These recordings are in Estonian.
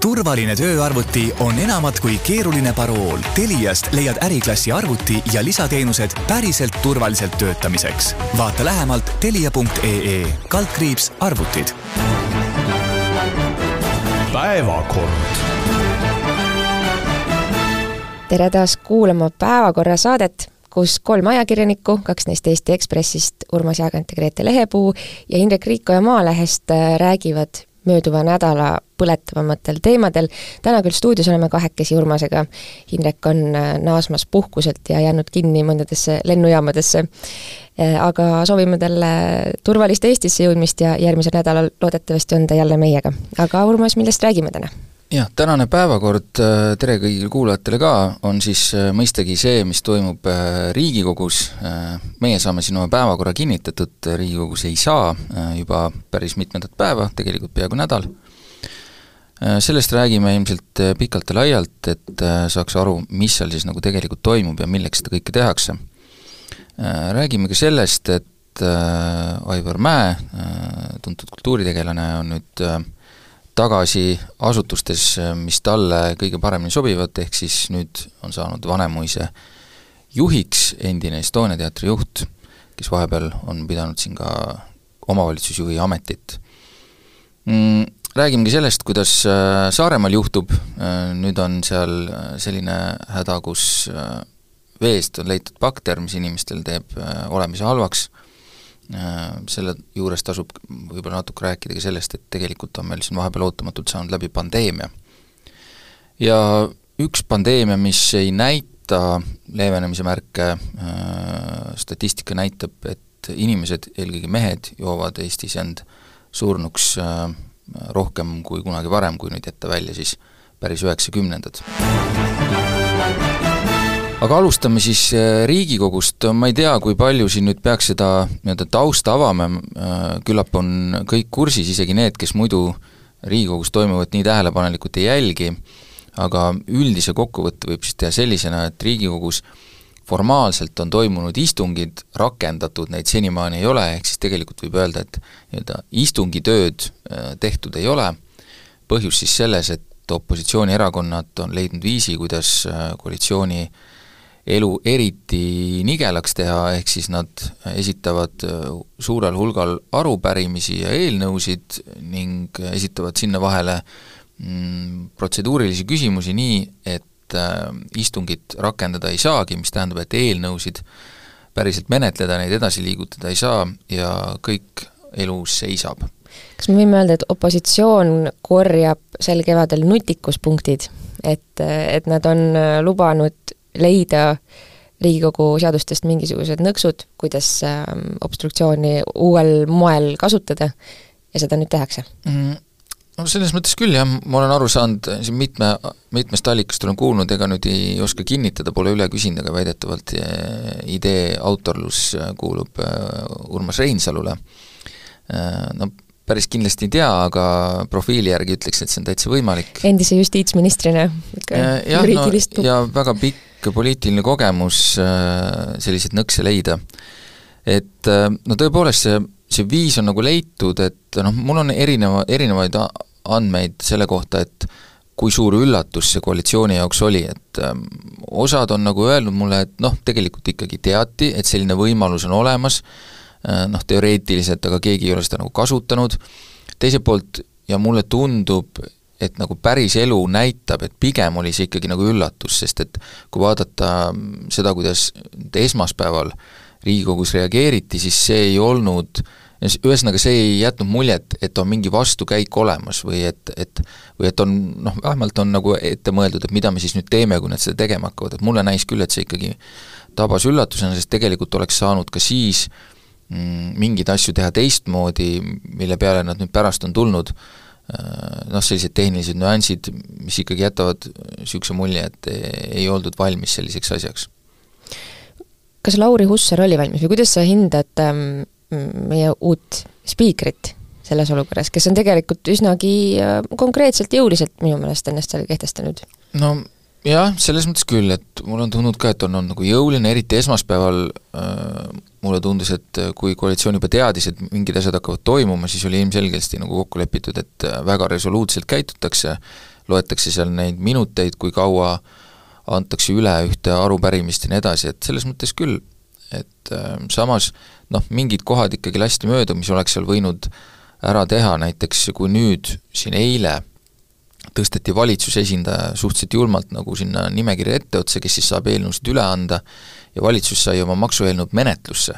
turvaline tööarvuti on enamat kui keeruline parool. Teliast leiad äriklassi arvuti ja lisateenused päriselt turvaliselt töötamiseks. vaata lähemalt telia.ee kaldkriips arvutid. päevakord tere taas kuulama Päevakorra saadet, kus kolm ajakirjanikku, kaks neist Eesti Ekspressist, Urmas Jaagant ja Grete Lehepuu ja Indrek Riikoja Maalehest äh, räägivad mööduva nädala põletavamatel teemadel. täna küll stuudios oleme kahekesi Urmasega, Indrek on äh, naasmas puhkuselt ja jäänud kinni mõndadesse lennujaamadesse, äh, aga soovime talle turvalist Eestisse jõudmist ja järgmisel nädalal loodetavasti on ta jälle meiega. aga Urmas, millest räägime täna? Jah, tänane päevakord, äh, tere kõigile kuulajatele ka, on siis äh, mõistagi see, mis toimub äh, Riigikogus, meie saame siin oma päevakorra kinnitatud, Riigikogus ei saa juba päris mitmendat päeva, tegelikult peaaegu nädal. sellest räägime ilmselt pikalt ja laialt, et saaks aru, mis seal siis nagu tegelikult toimub ja milleks seda kõike tehakse. Räägime ka sellest, et Aivar Mäe, tuntud kultuuritegelane, on nüüd tagasi asutustes, mis talle kõige paremini sobivad, ehk siis nüüd on saanud Vanemuise juhiks endine Estonia teatri juht, kes vahepeal on pidanud siin ka omavalitsusjuhi ametit mm,. Räägimegi sellest, kuidas äh, Saaremaal juhtub, äh, nüüd on seal äh, selline häda, kus veest on leitud bakter, mis inimestel teeb olemise halvaks selle juures tasub võib-olla natuke rääkida ka sellest, et tegelikult on meil siin vahepeal ootamatult saanud läbi pandeemia. ja üks pandeemia, mis ei näita leevenemise märke, äh, statistika näitab, et inimesed, eelkõige mehed, joovad Eestis end surnuks äh, rohkem kui kunagi varem, kui nüüd jätta välja siis päris üheksakümnendad aga alustame siis äh, Riigikogust, ma ei tea, kui palju siin nüüd peaks seda nii-öelda tausta avama, äh, küllap on kõik kursis, isegi need, kes muidu Riigikogus toimuvat nii tähelepanelikult ei jälgi, aga üldise kokkuvõtte võib siis teha sellisena, et Riigikogus formaalselt on toimunud istungid, rakendatud neid senimaani ei ole, ehk siis tegelikult võib öelda, et nii-öelda istungitööd äh, tehtud ei ole, põhjus siis selles, et opositsioonierakonnad on leidnud viisi, kuidas koalitsiooni äh, elu eriti nigelaks teha, ehk siis nad esitavad äh, suurel hulgal arupärimisi ja eelnõusid ning esitavad sinna vahele mm, protseduurilisi küsimusi nii, et äh, istungit rakendada ei saagi, mis tähendab, et eelnõusid päriselt menetleda, neid edasi liigutada ei saa ja kõik elus seisab. kas me võime öelda, et opositsioon korjab sel kevadel nutikuspunktid, et, et nad on lubanud leida Riigikogu seadustest mingisugused nõksud, kuidas ähm, obstruktsiooni uuel moel kasutada ja seda nüüd tehakse mm.? no selles mõttes küll jah, ma olen aru saanud, siin mitme, mitmest allikast olen kuulnud, ega nüüd ei oska kinnitada, pole üle küsinud, aga väidetavalt eh, idee autorlus kuulub eh, Urmas Reinsalule. No päris kindlasti ei tea, aga profiili järgi ütleks, et see on täitsa võimalik. endise justiitsministrina ikka juriidilist no, ja väga pikk poliitiline kogemus äh, selliseid nõkse leida. et äh, no tõepoolest, see, see viis on nagu leitud, et noh, mul on erineva, erinevaid andmeid selle kohta, et kui suur üllatus see koalitsiooni jaoks oli, et ähm, osad on nagu öelnud mulle, et noh, tegelikult ikkagi teati, et selline võimalus on olemas, äh, noh, teoreetiliselt, aga keegi ei ole seda nagu kasutanud, teiselt poolt ja mulle tundub, et nagu päris elu näitab, et pigem oli see ikkagi nagu üllatus, sest et kui vaadata seda, kuidas esmaspäeval Riigikogus reageeriti, siis see ei olnud ühesõnaga, see ei jätnud muljet, et on mingi vastukäik olemas või et, et või et on noh, vähemalt on nagu ette mõeldud, et mida me siis nüüd teeme, kui nad seda tegema hakkavad, et mulle näis küll, et see ikkagi tabas üllatusena, sest tegelikult oleks saanud ka siis mm, mingeid asju teha teistmoodi, mille peale nad nüüd pärast on tulnud noh, sellised tehnilised nüansid, mis ikkagi jätavad niisuguse mulje, et ei oldud valmis selliseks asjaks. kas Lauri Hussar oli valmis või kuidas sa hindad ähm, meie uut spiikrit selles olukorras, kes on tegelikult üsnagi äh, konkreetselt jõuliselt minu meelest ennast seal kehtestanud? no jah, selles mõttes küll, et mul on tundunud ka, et on olnud nagu jõuline, eriti esmaspäeval äh, mulle tundus, et kui koalitsioon juba teadis, et mingid asjad hakkavad toimuma, siis oli ilmselgesti nagu kokku lepitud, et väga resoluutselt käitutakse, loetakse seal neid minuteid, kui kaua antakse üle ühte arupärimist ja nii edasi, et selles mõttes küll, et äh, samas noh, mingid kohad ikkagi lasti mööda, mis oleks seal võinud ära teha, näiteks kui nüüd siin eile tõsteti valitsuse esindaja suhteliselt julmalt nagu sinna nimekirja etteotsa, kes siis saab eelnõusid üle anda, ja valitsus sai oma maksueelnõud menetlusse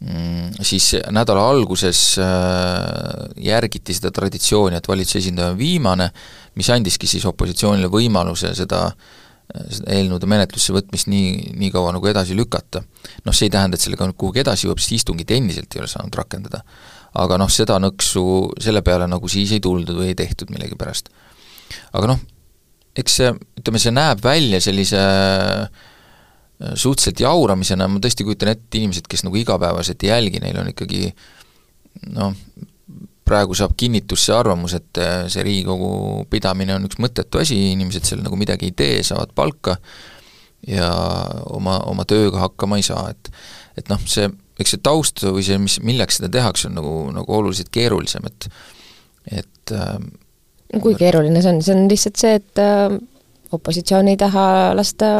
mm,, siis nädala alguses äh, järgiti seda traditsiooni, et valitsuse esindaja on viimane, mis andiski siis opositsioonile võimaluse seda seda eelnõude menetlusse võtmist nii, nii kaua nagu edasi lükata. noh, see ei tähenda, et sellega nüüd kuhugi edasi jõuab, sest istungit endiselt ei ole saanud rakendada. aga noh, seda nõksu selle peale nagu siis ei tuldud või ei tehtud millegipärast aga noh, eks see, ütleme, see näeb välja sellise äh, suhteliselt jauramisena, ma tõesti kujutan ette inimesed, kes nagu igapäevaselt ei jälgi, neil on ikkagi noh, praegu saab kinnitust see arvamus, et äh, see Riigikogu pidamine on üks mõttetu asi, inimesed seal nagu midagi ei tee, saavad palka ja oma, oma tööga hakkama ei saa, et et noh, see, eks see taust või see, mis, milleks seda tehakse, on nagu, nagu oluliselt keerulisem, et et äh, kui keeruline see on, see on lihtsalt see, et äh, opositsioon ei taha lasta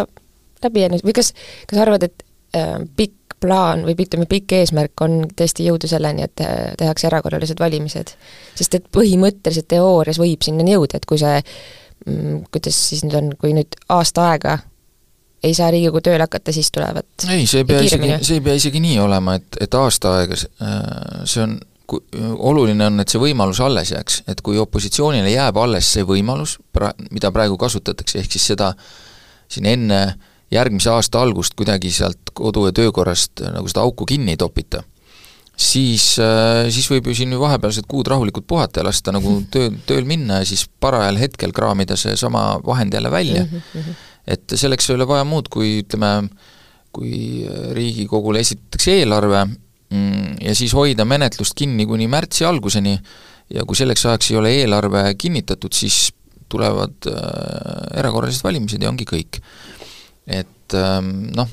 läbi ennast või kas, kas arvad, et äh, pikk plaan või ütleme, pikk eesmärk on tõesti jõuda selleni, et äh, tehakse erakorralised valimised? sest et põhimõtteliselt teoorias võib sinnani jõuda, et kui see mm, kuidas siis nüüd on, kui nüüd aasta aega ei saa Riigikogu tööle hakata, siis tulevad ei, see ei pea isegi, see ei pea isegi nii olema, et, et aasta aega, äh, see on oluline on, et see võimalus alles jääks, et kui opositsioonile jääb alles see võimalus, pra-, mida praegu kasutatakse, ehk siis seda siin enne järgmise aasta algust kuidagi sealt kodu- ja töökorrast nagu seda auku kinni ei topita, siis, äh, siis võib ju siin ju vahepealsed kuud rahulikult puhata ja lasta nagu töö, tööl minna ja siis parajal hetkel kraamida seesama vahend jälle välja. Mhm, mhm. et selleks ei ole vaja muud, kui ütleme, kui Riigikogule esitatakse eelarve, Mm, ja siis hoida menetlust kinni kuni märtsi alguseni ja kui selleks ajaks ei ole eelarve kinnitatud, siis tulevad äh, erakorralised valimised ja ongi kõik. et ähm, noh,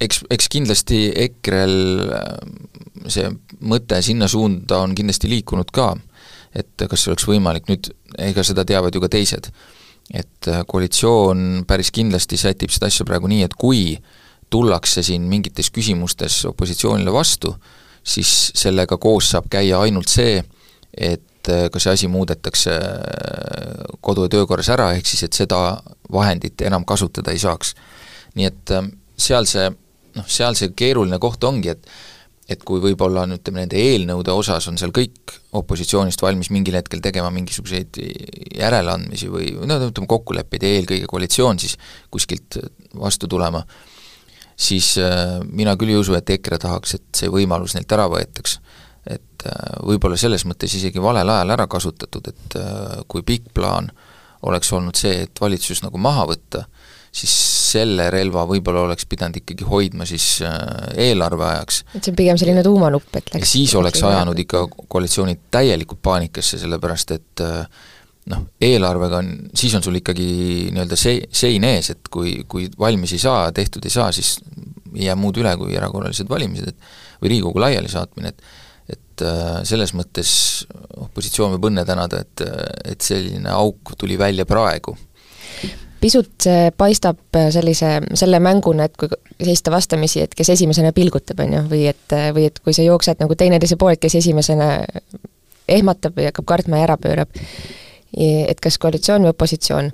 eks, eks kindlasti EKRE-l äh, see mõte sinna suunda on kindlasti liikunud ka, et kas oleks võimalik, nüüd ega seda teavad ju ka teised. et äh, koalitsioon päris kindlasti sätib seda asja praegu nii, et kui tullakse siin mingites küsimustes opositsioonile vastu, siis sellega koos saab käia ainult see, et äh, ka see asi muudetakse äh, kodu- ja töökorras ära, ehk siis et seda vahendit enam kasutada ei saaks. nii et äh, seal see, noh, seal see keeruline koht ongi, et et kui võib-olla on, ütleme, nende eelnõude osas on seal kõik opositsioonist valmis mingil hetkel tegema mingisuguseid järeleandmisi või no ütleme, kokkuleppeid ja eelkõige koalitsioon siis kuskilt vastu tulema, siis äh, mina küll ei usu, et EKRE tahaks, et see võimalus neilt ära võetaks. et äh, võib-olla selles mõttes isegi valel ajal ära kasutatud, et äh, kui pikk plaan oleks olnud see, et valitsus nagu maha võtta, siis selle relva võib-olla oleks pidanud ikkagi hoidma siis eelarve ajaks. et see on pigem selline tuumanupp, et läks ja siis oleks ajanud ikka koalitsioonid täielikult paanikasse, sellepärast et äh, noh, eelarvega on, siis on sul ikkagi nii-öelda see, sein ees, et kui, kui valmis ei saa, tehtud ei saa, siis ei jää muud üle kui erakorralised valimised, et või Riigikogu laialisaatmine, et et äh, selles mõttes opositsioon võib õnne tänada, et, et selline auk tuli välja praegu. pisut paistab sellise, selle mänguna, et kui seista vastamisi, et kes esimesena pilgutab, on ju, või et, või et kui sa jooksed nagu teineteise poole, kes esimesena ehmatab või hakkab kartma ja ära pöörab et kas koalitsioon või opositsioon.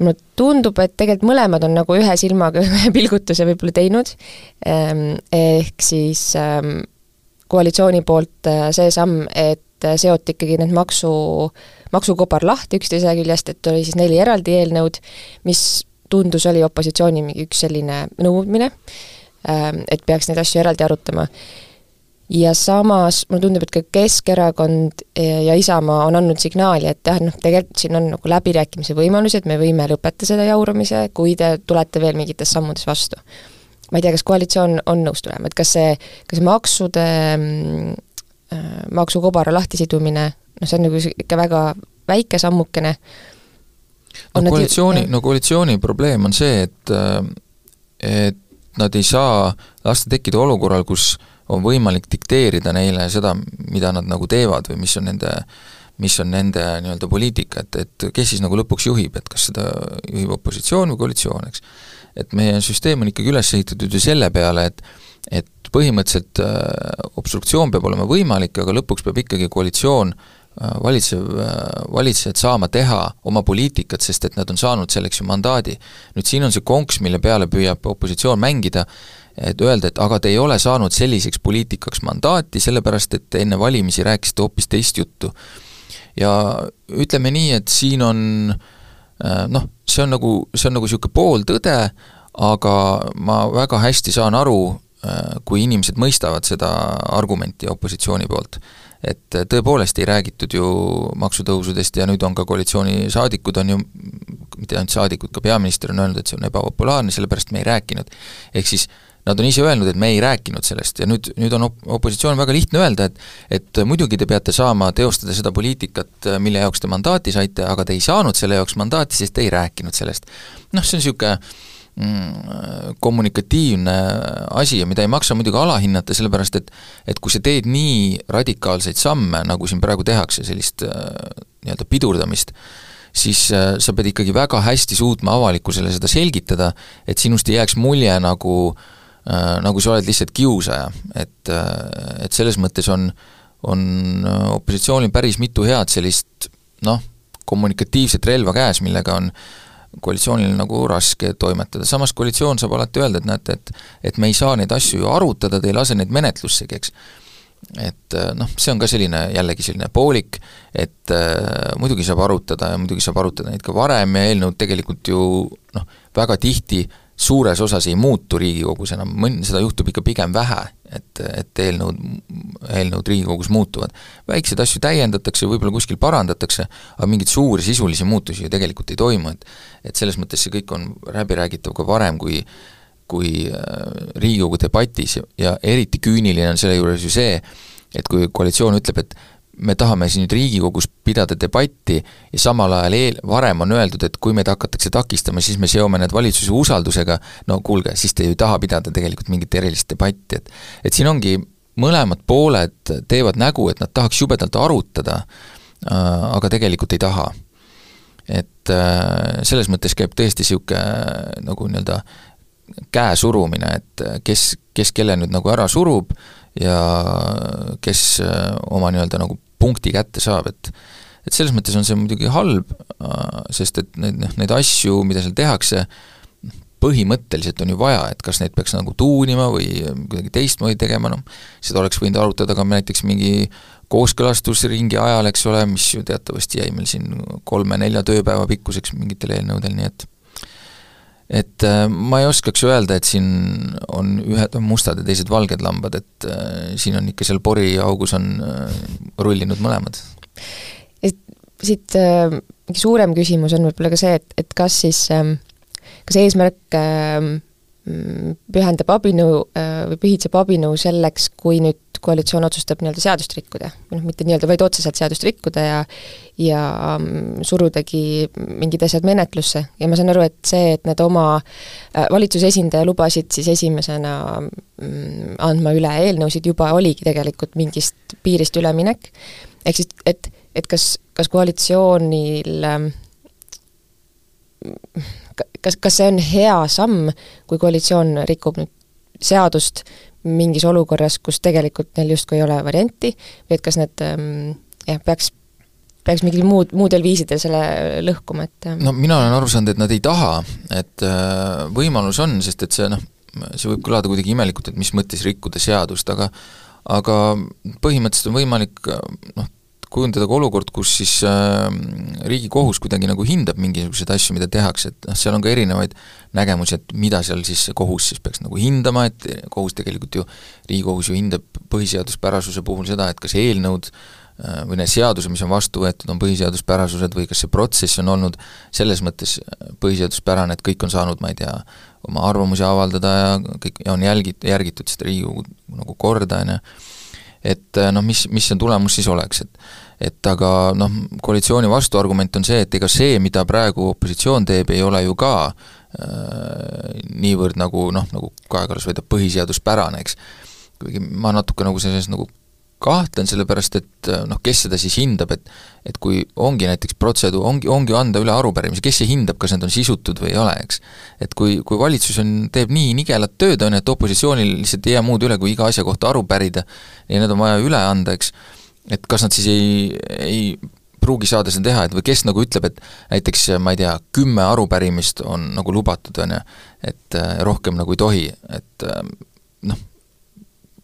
mulle tundub, et tegelikult mõlemad on nagu ühe silmaga ühe pilgutuse võib-olla teinud, ehm, ehk siis ehm, koalitsiooni poolt äh, see samm, et seoti ikkagi need maksu, maksukobar lahti üksteise küljest, et oli siis neli eraldi eelnõud, mis tundus, oli opositsiooni mingi üks selline nõudmine, ehm, et peaks neid asju eraldi arutama ja samas mulle tundub, et ka Keskerakond ja Isamaa on andnud signaali, et jah, noh, tegelikult siin on nagu läbirääkimise võimalusi, et me võime lõpetada selle jauramise, kui te tulete veel mingites sammudes vastu. ma ei tea, kas koalitsioon on nõus tulema, et kas see, kas maksude äh,, maksukobara lahtisidumine, noh see on nagu ikka väga väike sammukene, no koalitsiooni, no koalitsiooni probleem on see, et et nad ei saa lasta tekkida olukorral, kus on võimalik dikteerida neile seda, mida nad nagu teevad või mis on nende mis on nende nii-öelda poliitika, et, et kes siis nagu lõpuks juhib, et kas seda juhib opositsioon või koalitsioon, eks. et meie süsteem on ikkagi üles ehitatud ju selle peale, et et põhimõtteliselt äh, obstruktsioon peab olema võimalik, aga lõpuks peab ikkagi koalitsioon äh, valitsev, äh, valitsejad saama teha oma poliitikat, sest et nad on saanud selleks ju mandaadi. nüüd siin on see konks, mille peale püüab opositsioon mängida, et öelda, et aga te ei ole saanud selliseks poliitikaks mandaati, sellepärast et enne valimisi rääkisite hoopis teist juttu. ja ütleme nii, et siin on noh, see on nagu, see on nagu niisugune pooltõde, aga ma väga hästi saan aru, kui inimesed mõistavad seda argumenti opositsiooni poolt. et tõepoolest ei räägitud ju maksutõusudest ja nüüd on ka koalitsioonisaadikud on ju, mitte ainult saadikud, ka peaminister on öelnud, et see on ebapopulaarne, sellepärast me ei rääkinud. ehk siis nad on ise öelnud, et me ei rääkinud sellest ja nüüd, nüüd on op-, opositsioon väga lihtne öelda, et et muidugi te peate saama teostada seda poliitikat, mille jaoks te mandaati saite, aga te ei saanud selle jaoks mandaati, sest te ei rääkinud sellest. noh, see on niisugune mm, kommunikatiivne asi ja mida ei maksa muidugi alahinnata, sellepärast et et kui sa teed nii radikaalseid samme, nagu siin praegu tehakse, sellist nii-öelda pidurdamist, siis sa pead ikkagi väga hästi suutma avalikkusele seda selgitada, et sinust ei jääks mulje nagu äh, Äh, nagu sa oled lihtsalt kiusaja, et, äh, et selles mõttes on, on äh, opositsioonil päris mitu head sellist noh, kommunikatiivset relva käes, millega on koalitsioonil nagu raske toimetada, samas koalitsioon saab alati öelda, et näete, et et me ei saa neid asju ju arutada, te ei lase neid menetlussegi, eks. et noh, see on ka selline jällegi selline poolik, et äh, muidugi saab arutada ja muidugi saab arutada neid ka varem ja eelnõud tegelikult ju noh, väga tihti äh, suures osas ei muutu Riigikogus enam, mõn-, seda juhtub ikka pigem vähe, et, et eelnõud, eelnõud Riigikogus muutuvad. väikseid asju täiendatakse, võib-olla kuskil parandatakse, aga mingeid suuri sisulisi muutusi ju tegelikult ei toimu, et et selles mõttes see kõik on läbiräägitav ka varem, kui kui äh, Riigikogu debatis ja eriti küüniline on selle juures ju see, et kui koalitsioon ütleb, et me tahame siin nüüd Riigikogus pidada debatti ja samal ajal eel, varem on öeldud, et kui meid hakatakse takistama, siis me seome need valitsuse usaldusega, no kuulge, siis te ju ei taha pidada tegelikult mingit erilist debatti, et et siin ongi, mõlemad pooled teevad nägu, et nad tahaks jubedalt arutada, äh, aga tegelikult ei taha. et äh, selles mõttes käib tõesti niisugune nagu nii-öelda käe surumine, et kes, kes kelle nüüd nagu ära surub ja kes äh, oma nii-öelda nagu punkti kätte saab, et et selles mõttes on see muidugi halb, äh, sest et neid, noh, neid asju, mida seal tehakse, põhimõtteliselt on ju vaja, et kas neid peaks nagu tuunima või kuidagi teistmoodi tegema, noh, seda oleks võinud arutada ka näiteks mingi kooskõlastusringi ajal, eks ole, mis ju teatavasti jäi meil siin kolme-nelja tööpäeva pikkuseks mingitel eelnõudel, nii et et äh, ma ei oskaks öelda, et siin on ühed on mustad ja teised valged lambad, et äh, siin on ikka seal poriaugus on äh, rullinud mõlemad. et siit mingi suurem küsimus on võib-olla ka see, et, et kas siis, ähm, kas eesmärk ähm, pühendab abinõu või pühitseb abinõu selleks, kui nüüd koalitsioon otsustab nii-öelda seadust rikkuda, või noh, mitte nii-öelda, vaid otseselt seadust rikkuda ja ja mm, surudagi mingid asjad menetlusse. Ja ma saan aru, et see, et nad oma äh, valitsuse esindaja lubasid siis esimesena mm, andma üle eelnõusid, juba oligi tegelikult mingist piirist üleminek, ehk siis et, et kas, kas koalitsioonil ähm, kas, kas see on hea samm, kui koalitsioon rikub nüüd seadust, mingis olukorras, kus tegelikult neil justkui ei ole varianti, või et kas need ähm, jah, peaks, peaks mingil muud, muudel viisidel selle lõhkuma, et no mina olen aru saanud, et nad ei taha, et äh, võimalus on, sest et see noh, see võib kõlada kuidagi imelikult, et mis mõttes rikkuda seadust, aga aga põhimõtteliselt on võimalik noh, kujundada ka olukord, kus siis äh, Riigikohus kuidagi nagu hindab mingisuguseid asju, mida tehakse, et noh, seal on ka erinevaid nägemusi, et mida seal siis kohus siis peaks nagu hindama, et kohus tegelikult ju, Riigikohus ju hindab põhiseaduspärasuse puhul seda, et kas eelnõud äh, või need seadused, mis on vastu võetud, on põhiseaduspärasused või kas see protsess on olnud selles mõttes põhiseaduspärane, et kõik on saanud, ma ei tea, oma arvamusi avaldada ja kõik, ja on jälgit-, järgitud seda Riigikogu nagu korda, on ju, et noh, mis, mis see tulemus siis oleks, et et aga noh, koalitsiooni vastuargument on see, et ega see, mida praegu opositsioon teeb, ei ole ju ka äh, niivõrd nagu noh, nagu Kaja Kallas väidab, põhiseaduspärane, eks. kuigi ma natuke nagu selles nagu kahtlen, sellepärast et äh, noh, kes seda siis hindab, et et kui ongi näiteks protseduur, ongi, ongi anda üle arupärimisi, kes see hindab, kas need on sisutud või ei ole, eks. et kui, kui valitsus on, teeb nii nigelat tööd, on ju, et opositsioonil lihtsalt ei jää muud üle, kui iga asja kohta aru pärida ja need on vaja üle anda, eks, et kas nad siis ei, ei pruugi saada seda teha, et või kes nagu ütleb, et näiteks ma ei tea, kümme arupärimist on nagu lubatud, on ju, et äh, rohkem nagu ei tohi, et äh, noh,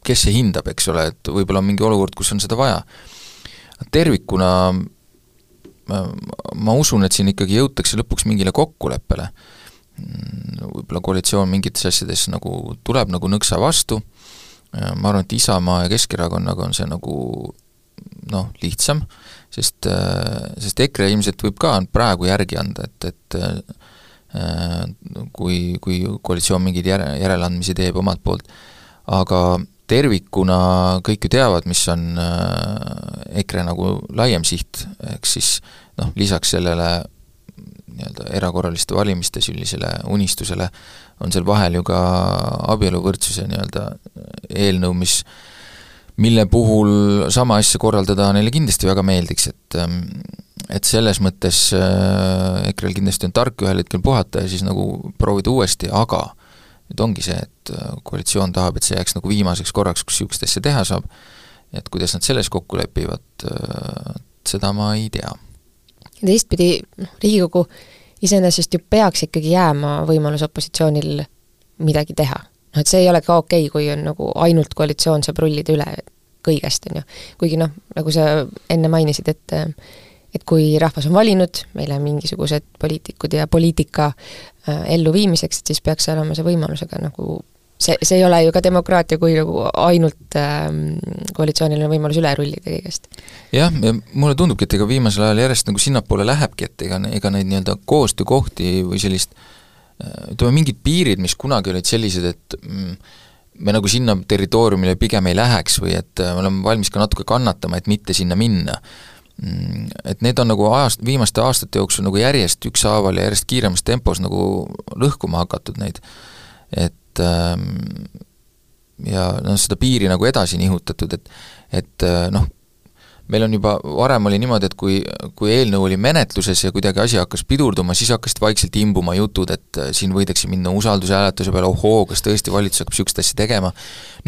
kes see hindab, eks ole, et võib-olla on mingi olukord, kus on seda vaja. tervikuna ma usun, et siin ikkagi jõutakse lõpuks mingile kokkuleppele. võib-olla koalitsioon mingites asjades nagu tuleb nagu nõksa vastu, ma arvan, et Isamaa ja Keskerakonnaga on see nagu noh, lihtsam, sest, sest EKRE ilmselt võib ka praegu järgi anda, et, et kui, kui koalitsioon mingeid järe, järeleandmisi teeb omalt poolt, aga tervikuna kõik ju teavad, mis on äh, EKRE nagu laiem siht, ehk siis noh, lisaks sellele nii-öelda erakorraliste valimiste sellisele unistusele on seal vahel ju ka abieluvõrdsuse nii-öelda eelnõu, mis mille puhul sama asja korraldada neile kindlasti väga meeldiks, et ähm, et selles mõttes äh, EKRE-l kindlasti on tark ühel hetkel puhata ja siis nagu proovida uuesti, aga nüüd ongi see, et äh, koalitsioon tahab, et see jääks nagu viimaseks korraks, kus niisugust asja teha saab, et kuidas nad selles kokku lepivad, äh, seda ma ei tea. teistpidi, noh, Riigikogu iseenesest ju peaks ikkagi jääma võimalus opositsioonil midagi teha. noh, et see ei ole ka okei okay,, kui on nagu ainult koalitsioon saab rullida üle kõigest, on ju. kuigi noh, nagu sa enne mainisid, et et kui rahvas on valinud meile mingisugused poliitikud ja poliitika äh, elluviimiseks, et siis peaks olema see võimalus, aga nagu see, see ei ole ju ka demokraatia, kui nagu ainult ähm, koalitsioonil on võimalus üle rullida kõigest. jah, ja mulle tundubki, et ega viimasel ajal järjest nagu sinnapoole lähebki, et ega, ega neid nii-öelda koostöökohti või sellist äh, ütleme, mingid piirid, mis kunagi olid sellised, et mm, me nagu sinna territooriumile pigem ei läheks või et äh, me oleme valmis ka natuke kannatama, et mitte sinna minna et need on nagu ajast, viimaste aastate jooksul nagu järjest ükshaaval ja järjest kiiremas tempos nagu lõhkuma hakatud neid. et ähm, ja noh, seda piiri nagu edasi nihutatud, et et äh, noh, meil on juba, varem oli niimoodi, et kui, kui eelnõu oli menetluses ja kuidagi asi hakkas pidurduma, siis hakkasid vaikselt imbuma jutud, et äh, siin võidakse minna usaldushääletuse peale, ohoo, kas tõesti valitsus hakkab niisugust asja tegema.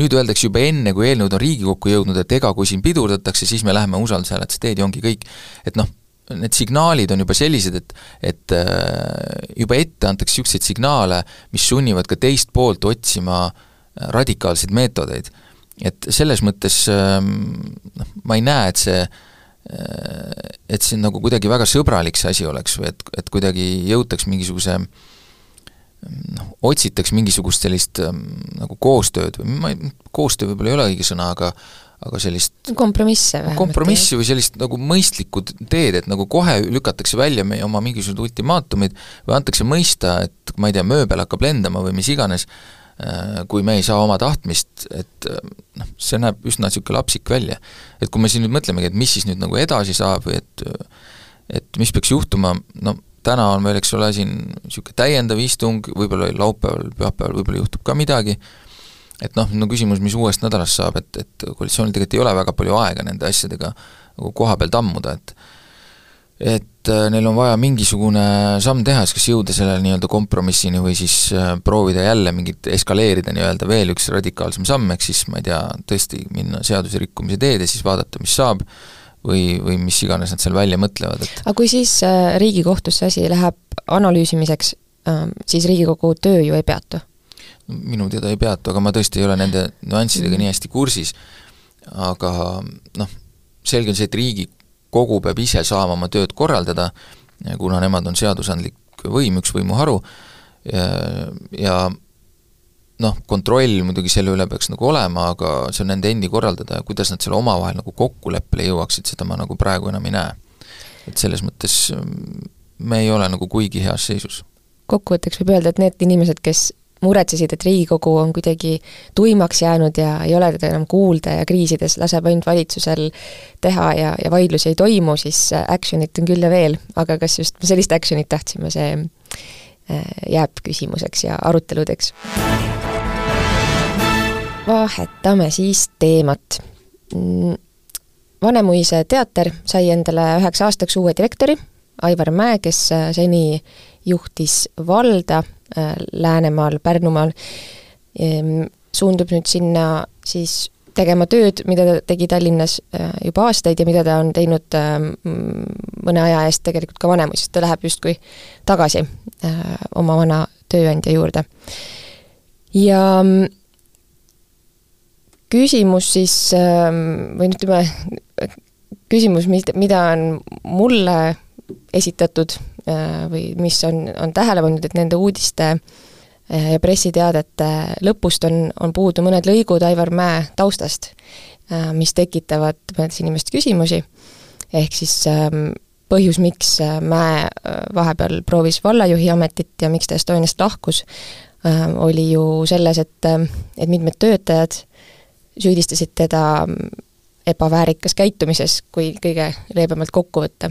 nüüd öeldakse juba enne, kui eelnõud on Riigikokku jõudnud, et ega kui siin pidurdatakse, siis me läheme usaldushääletuse teed ja ongi kõik. et noh, need signaalid on juba sellised, et et äh, juba ette antakse niisuguseid signaale, mis sunnivad ka teist poolt otsima radikaalseid meetodeid et selles mõttes ähm, noh, ma ei näe, et see äh, et see nagu kuidagi väga sõbralik see asi oleks või et, et kuidagi jõutaks mingisuguse noh, otsitaks mingisugust sellist ähm, nagu koostööd või ma ei, koostöö võib-olla ei ole õige sõna, aga aga sellist kompromisse vähemalt. kompromissi või sellist nagu mõistlikku teed, et nagu kohe lükatakse välja meie oma mingisugused ultimaatumid või antakse mõista, et ma ei tea, mööbel hakkab lendama või mis iganes, kui me ei saa oma tahtmist, et äh, noh, see näeb üsna niisugune lapsik välja. et kui me siin nüüd mõtlemegi, et mis siis nüüd nagu edasi saab või et et mis peaks juhtuma, no täna on meil, eks ole, siin niisugune täiendav istung, võib-olla laupäeval, pühapäeval võib-olla juhtub ka midagi, et noh, no küsimus, mis uuest nädalast saab, et, et koalitsioonil tegelikult ei ole väga palju aega nende asjadega nagu koha peal tammuda, et et äh, neil on vaja mingisugune samm teha, siis kas jõuda selle nii-öelda kompromissini või siis äh, proovida jälle mingit, eskaleerida nii-öelda veel üks radikaalsem samm, ehk siis ma ei tea, tõesti minna seaduse rikkumise teed ja siis vaadata, mis saab, või, või mis iganes nad seal välja mõtlevad, et aga kui siis äh, Riigikohtusse asi läheb analüüsimiseks, siis Riigikogu töö ju ei peatu? minu teada ei peatu, aga ma tõesti ei ole nende nüanssidega mm. nii hästi kursis, aga noh, selge on see, et riigi kogu peab ise saama oma tööd korraldada, kuna nemad on seadusandlik võim, üks võimuharu, ja, noh, kontroll muidugi selle üle peaks nagu olema, aga see on nende endi korraldada ja kuidas nad selle omavahel nagu kokkuleppele jõuaksid, seda ma nagu praegu enam ei näe. et selles mõttes mm, me ei ole nagu kuigi heas seisus. kokkuvõtteks võib öelda, et need inimesed, kes muretsesid, et Riigikogu on kuidagi tuimaks jäänud ja ei ole teda enam kuulda ja kriisides laseb ainult valitsusel teha ja, ja vaidlusi ei toimu, siis action'it on küll ja veel, aga kas just sellist action'it tahtsime, see jääb küsimuseks ja aruteludeks. vahetame siis teemat. Mm, Vanemuise teater sai endale üheks aastaks uue direktori, Aivar Mäe, kes äh, seni juhtis valda. äh, Läänemaal, Pärnumaal, ehm, suundub nüüd sinna siis tegema tööd, mida ta tegi Tallinnas äh, juba aastaid ja mida ta on teinud mõne aja eest tegelikult ka Vanemuises, ta läheb justkui tagasi oma vana tööandja juurde. ja mm, küsimus siis ähm, või ütleme, küsimus, mida on mulle esitatud äh, või mis on, on tähele pannud, et nende uudiste äh, ja pressiteadete lõpust on, on puudu mõned lõigud Aivar Mäe taustast, äh, mis tekitavad mõnedes inimestes küsimusi, ehk siis ähm, põhjus, miks Mäe vahepeal proovis vallajuhi ametit ja miks ta Estoniast lahkus, oli ju selles, et, et mitmed töötajad süüdistasid teda ebaväärikas käitumises, kui kõige leebemalt kokku võtta.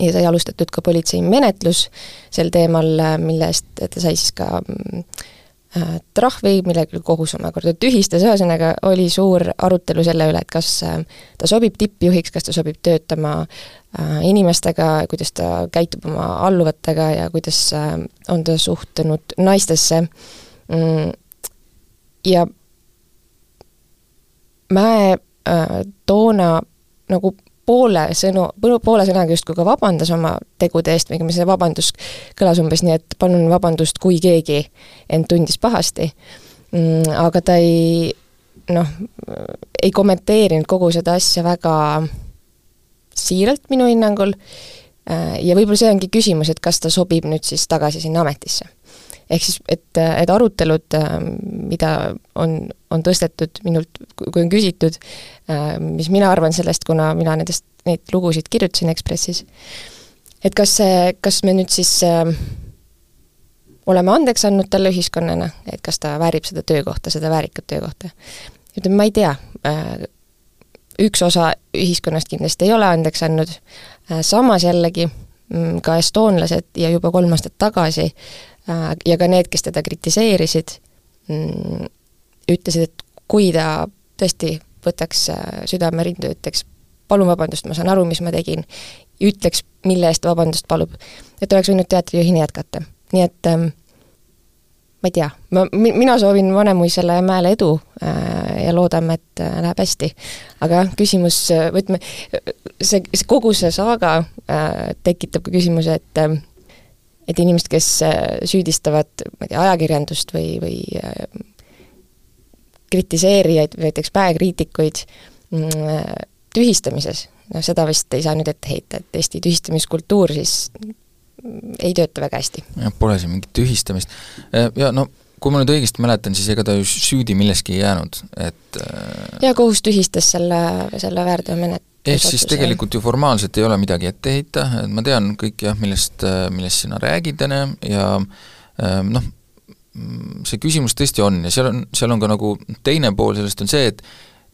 Ja sai alustatud ka politseimenetlus sel teemal, mille eest ta sai siis ka äh, trahvi, mille küll kohus omakorda tühistas, ühesõnaga oli suur arutelu selle üle, et kas äh, ta sobib tippjuhiks, kas ta sobib töötama äh, inimestega, kuidas ta käitub oma alluvatega ja kuidas on ta suhtunud naistesse. Mm, ja Mäe toona nagu poole sõnu, poole sõnaga justkui ka vabandas oma tegude eest, või see vabandus kõlas umbes nii, et palun vabandust, kui keegi end tundis pahasti mm,. aga ta ei noh, ei kommenteerinud kogu seda asja väga siiralt minu hinnangul äh, ja võib-olla see ongi küsimus, et kas ta sobib nüüd siis tagasi sinna ametisse ehk siis, et, et arutelud, äh, mida on, on tõstetud minult, kui on küsitud, äh, mis mina arvan sellest, kuna mina nendest, neid lugusid kirjutasin Ekspressis, et kas see, kas me nüüd siis äh, oleme andeks andnud talle ühiskonnana, et kas ta väärib seda töökohta, seda väärikat töökohta. ütleme, ma ei tea äh,, üks osa ühiskonnast kindlasti ei ole andeks andnud. Äh,, samas jällegi mm, ka estoonlased ja juba kolm aastat tagasi Äh, ja ka need, kes teda kritiseerisid, mm, ütlesid, et kui ta tõesti võtaks äh, südame rindu, ütleks palun vabandust, ma saan aru, mis ma tegin, ütleks, mille eest vabandust palub, et oleks võinud teatrijuhina jätkata. nii et ähm, ma ei tea, ma, mina soovin Vanemuisele Mäele edu äh, ja loodame, et äh, läheb hästi. aga jah, küsimus, võtme, see, see kogu see saaga äh, tekitab ka küsimuse, et äh, et inimesed, kes äh, süüdistavad, ma ei tea, ajakirjandust või, või äh, kritiseerijaid, näiteks päekriitikuid mm, äh, tühistamises, noh seda vist ei saa nüüd ette heita, et Eesti tühistamiskultuur siis mm, ei tööta väga hästi. jah, pole siin mingit tühistamist. Ja no kui ma nüüd õigesti mäletan, siis ega ta ju süüdi milleski ei jäänud, et jaa, kohus tühistas selle, selle väärteomenet-, ehk siis tegelikult ju formaalselt ei ole midagi ette heita, et ma tean kõik jah, millest, millest sina räägid, on ju, ja ähm, noh, see küsimus tõesti on ja seal on, seal on ka nagu teine pool sellest on see, et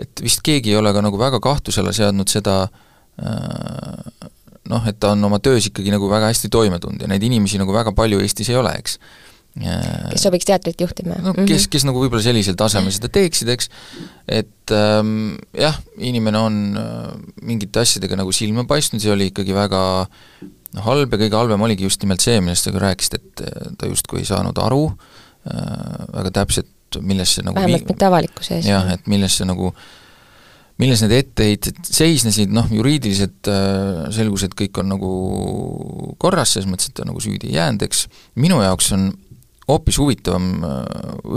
et vist keegi ei ole ka nagu väga kahtluse alla seadnud seda äh, noh, et ta on oma töös ikkagi nagu väga hästi toime tulnud ja neid inimesi nagu väga palju Eestis ei ole, eks kes sobiks teatrit juhtima? no kes, mhm. kes nagu võib-olla sellisel tasemel seda teeksid, eks, et ähm, jah, inimene on äh, mingite asjadega nagu silma paistnud, see oli ikkagi väga noh, halb ja kõige halvem oligi just nimelt see, millest sa ka rääkisid, et äh, ta justkui ei saanud aru äh, väga täpselt, milles see nagu vähemalt mitte avalikkuse ees. jah, et milles see nagu milles need etteheited seisnesid, noh juriidiliselt äh, selgus, et kõik on nagu korras, selles mõttes, et ta nagu süüdi ei jäänud, eks, minu jaoks on hoopis huvitavam,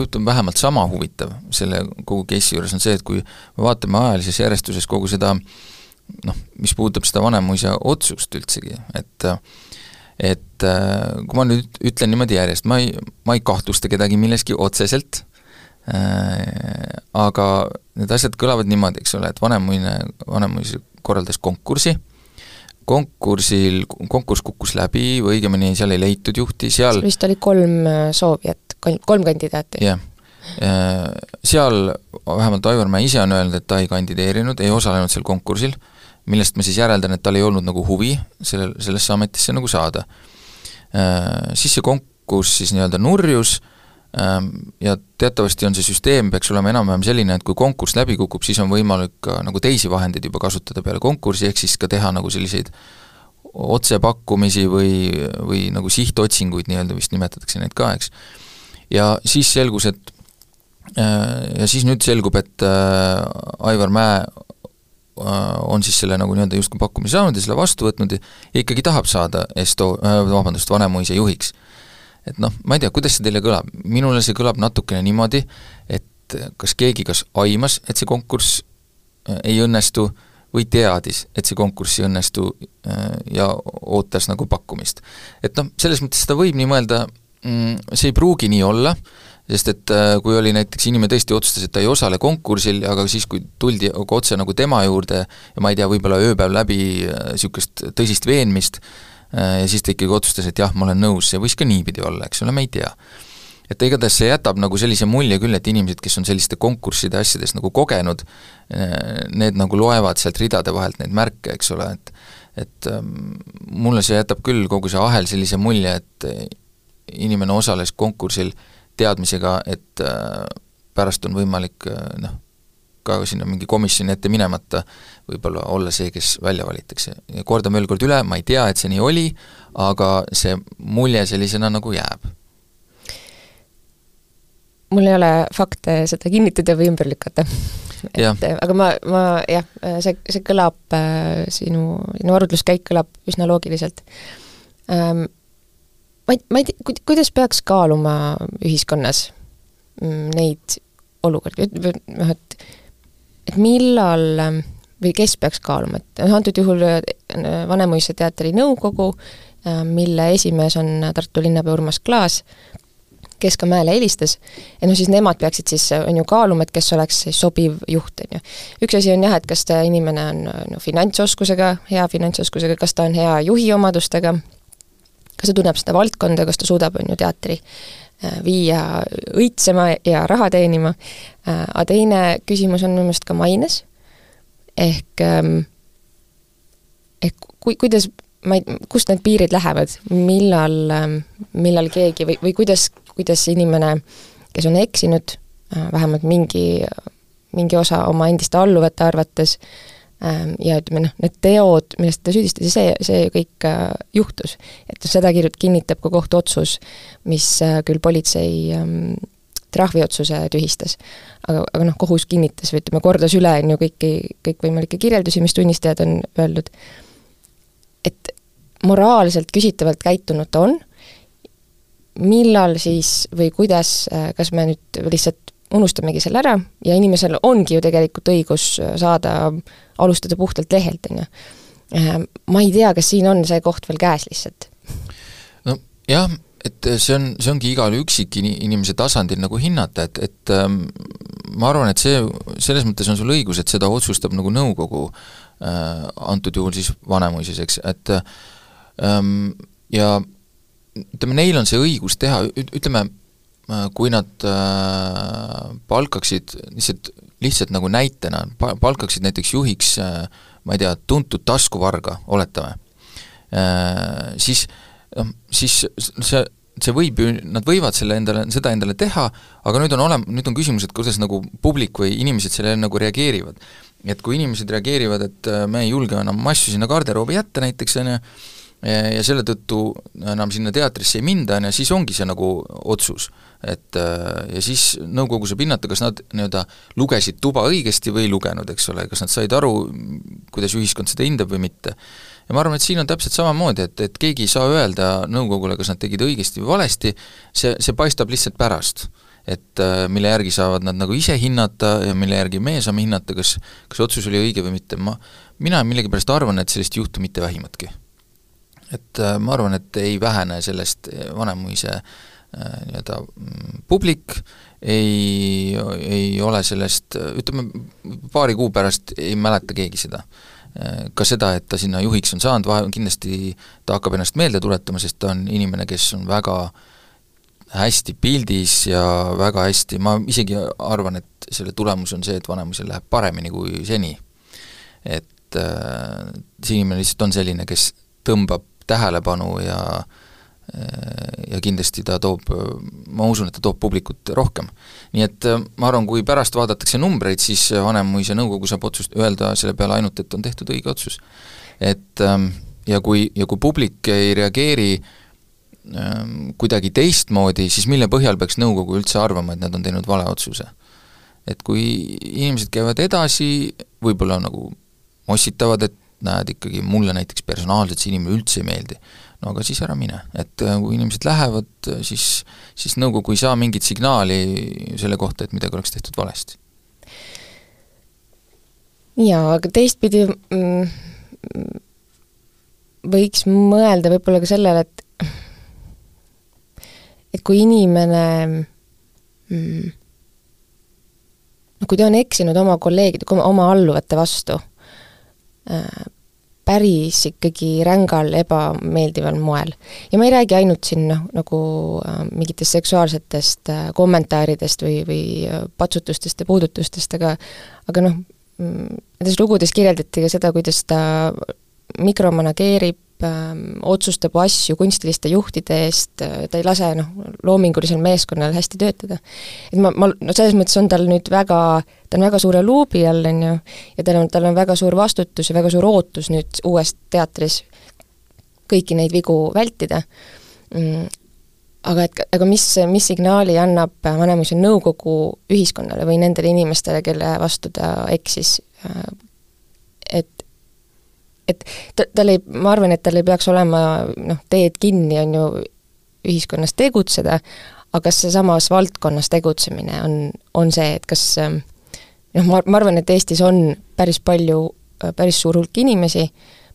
ütleme vähemalt sama huvitav selle kogu case'i juures on see, et kui me vaatame ajalises järjestuses kogu seda noh, mis puudutab seda Vanemuise otsust üldsegi, et et kui ma nüüd ütlen niimoodi järjest, ma ei, ma ei kahtlusta kedagi milleski otseselt äh,, aga need asjad kõlavad niimoodi, eks ole, et Vanemuine, Vanemuise korraldas konkursi äh,, konkursil, konkurss kukkus läbi või õigemini seal ei leitud juhti, seal vist oli kolm äh, soovijat, kolm kandidaati? jah yeah., seal vähemalt Aivar Mäe ise on öelnud, et ta ei kandideerinud, ei osalenud seal konkursil, millest ma siis järeldan, et tal ei olnud nagu huvi sellel, sellesse ametisse nagu saada. Siis see konkurss siis nii-öelda nurjus ja teatavasti on see süsteem, peaks olema enam-vähem selline, et kui konkurss läbi kukub, siis on võimalik ka nagu teisi vahendeid juba kasutada peale konkursi, ehk siis ka teha nagu selliseid otsepakkumisi või, või nagu sihtotsinguid nii-öelda vist nimetatakse neid ka, eks. ja siis selgus, et äh, ja siis nüüd selgub, et äh, Aivar Mäe äh, on siis selle nagu nii-öelda justkui pakkumise saanud ja selle vastu võtnud ja ikkagi tahab saada Esto-, vabandust, Vanemuise juhiks. Et noh, ma ei tea, kuidas see teile kõlab, minule see kõlab natukene niimoodi, et kas keegi kas aimas, et see konkurss ei õnnestu äh, või teadis, et see konkurss ei õnnestu äh, ja ootas nagu pakkumist. et noh, selles mõttes seda võib nii mõelda, mm, see ei pruugi nii olla, sest et äh, kui oli näiteks inimene tõesti otsustas, et ta ei osale konkursil, aga siis, kui tuldi otse nagu tema juurde ja ma ei tea, võib-olla ööpäev läbi niisugust äh, tõsist veenmist, ja siis ta ikkagi otsustas, et jah, ma olen nõus, see võis ka niipidi olla, eks ole, me ei tea. Et igatahes see jätab nagu sellise mulje küll, et inimesed, kes on selliste konkursside asjades nagu kogenud, eh, need nagu loevad sealt ridade vahelt neid märke, eks ole, et et ähm, mulle see jätab küll kogu see ahel sellise mulje, et inimene osales konkursil teadmisega, et äh, pärast on võimalik äh, noh, ka sinna mingi komisjoni ette minemata võib-olla olla see, kes välja valitakse. kordan veel kord üle, ma ei tea, et see nii oli, aga see mulje sellisena nagu jääb mul ei ole fakte seda kinnitada või ümber lükata. et aga ma, ma jah, see, see kõlab äh,, sinu, sinu arutluskäik kõlab üsna loogiliselt ähm,. ma ei, ma ei tea, kuidas peaks kaaluma ühiskonnas mm, neid olukordi, noh et et millal ähm, või kes peaks kaaluma, et noh, antud juhul äh, Vanemuise teatri nõukogu, äh, mille esimees on Tartu linnapea Urmas Klaas, kes ka Mäele helistas, ja noh, siis nemad peaksid siis, on ju, kaaluma, et kes oleks sobiv juht, on ju. üks asi on jah, et kas ta inimene on no finantsoskusega, hea finantsoskusega, kas ta on hea juhi omadustega, kas ta tunneb seda valdkonda, kas ta suudab, on ju, teatri äh, viia õitsema ja raha teenima, äh, aga teine küsimus on minu meelest ka maines, ehk ähm, ehk kui, kuidas ma ei, kust need piirid lähevad, millal, ähm, millal keegi või, või kuidas kuidas inimene, kes on eksinud, äh, vähemalt mingi, mingi osa oma endiste alluvate arvates, ähm, ja ütleme noh, need teod, millest ta süüdistati, see, see kõik äh, juhtus. et seda kirjut-, kinnitab ka kohtuotsus, mis äh, küll politsei ähm, trahviotsuse tühistas. aga, aga noh, kohus kinnitas või ütleme, kordas üle, on ju, kõiki, kõikvõimalikke kirjeldusi, mis tunnistajad on öeldud, et moraalselt küsitavalt käitunud ta on millal siis või kuidas, äh, kas me nüüd lihtsalt unustamegi selle ära ja inimesel ongi ju tegelikult õigus äh, saada, alustada puhtalt lehelt, on ju. Äh, ma ei tea, kas siin on see koht veel käes lihtsalt? no jah, et see on, see ongi igal üksikinimese tasandil nagu hinnata, et, et ähm, ma arvan, et see, selles mõttes on sul õigus, et seda otsustab nagu nõukogu äh,, antud juhul siis Vanemuises, eks, et ähm, ja ütleme, neil on see õigus teha, ütleme, äh, kui nad äh, palkaksid lihtsalt, lihtsalt nagu näitena, palkaksid näiteks juhiks äh, ma ei tea, tuntud taskuvarga, oletame, siis noh, siis see, see võib ju, nad võivad selle endale, seda endale teha, aga nüüd on olem-, nüüd on küsimus, et kuidas nagu publik või inimesed sellele nagu reageerivad. et kui inimesed reageerivad, et me ei julge enam asju sinna garderoobi jätta näiteks, on ju, ja selle tõttu enam sinna teatrisse ei minda, on ju, siis ongi see nagu otsus. et äh, ja siis nõukogu saab hinnata, kas nad nii-öelda lugesid tuba õigesti või ei lugenud, eks ole, kas nad said aru, kuidas ühiskond seda hindab või mitte. ja ma arvan, et siin on täpselt samamoodi, et, et keegi ei saa öelda nõukogule, kas nad tegid õigesti või valesti, see, see paistab lihtsalt pärast et äh, mille järgi saavad nad nagu ise hinnata ja mille järgi meie saame hinnata, kas, kas otsus oli õige või mitte, ma, mina millegipärast arvan, et sellist ei juhtu mitte vähimatki et äh, ma arvan, et ei vähene sellest äh, Vanemuise äh, nii-öelda mm, publik, ei, ei ole sellest, ütleme, paari kuu pärast ei mäleta keegi seda. Ka seda, et ta sinna juhiks on saanud, vahe, kindlasti ta hakkab ennast meelde tuletama, sest ta on inimene, kes on väga hästi pildis ja väga hästi, ma isegi arvan, et selle tulemus on see, et Vanemuisel läheb paremini kui seni. et äh, see inimene lihtsalt on selline, kes tõmbab tähelepanu ja ja kindlasti ta toob, ma usun, et ta toob publikut rohkem. nii et ma arvan, kui pärast vaadatakse numbreid, siis Vanemuise nõukogu saab otsust, öelda selle peale ainult, et on tehtud õige otsus. et ja kui, ja kui publik ei reageeri äh, Ähm, kuidagi teistmoodi, siis mille põhjal peaks nõukogu üldse arvama, et nad on teinud vale otsuse? et kui inimesed käivad edasi, võib-olla nagu mossitavad, et näed ikkagi, mulle näiteks personaalselt see inimene üldse ei meeldi, no aga siis ära mine, et äh, kui inimesed lähevad, siis, siis nõukogu ei saa mingit signaali selle kohta, et midagi oleks tehtud valesti. jaa, aga teistpidi mm, võiks mõelda võib-olla ka sellele, et et kui inimene mm, noh, kui ta on eksinud oma kolleegide, oma alluvate vastu äh,, päris ikkagi rängal ebameeldival moel. ja ma ei räägi ainult siin noh, nagu äh, mingitest seksuaalsetest äh, kommentaaridest või, või äh, patsutustest ja puudutustest, aga aga noh, mm, nendes lugudes kirjeldati ka seda, kuidas ta mikromanageerib otsustab asju kunstiliste juhtide eest, äh, ta ei lase noh, loomingulisel meeskonnal hästi töötada. et ma, ma, no selles mõttes on tal nüüd väga, ta on väga suure luubi all, on ju, ja tal on, tal on väga suur vastutus ja väga suur ootus nüüd uues teatris kõiki neid vigu vältida mm,, aga et, aga mis, mis signaali annab Vanemuise nõukogu ühiskonnale või nendele inimestele, kelle vastu ta eksis, äh, et ta, tal ei, ma arvan, et tal ei peaks olema noh, teed kinni, on ju, ühiskonnas tegutseda, aga kas seesamas valdkonnas tegutsemine on, on see, et kas noh, ma, ma arvan, et Eestis on päris palju, päris suur hulk inimesi,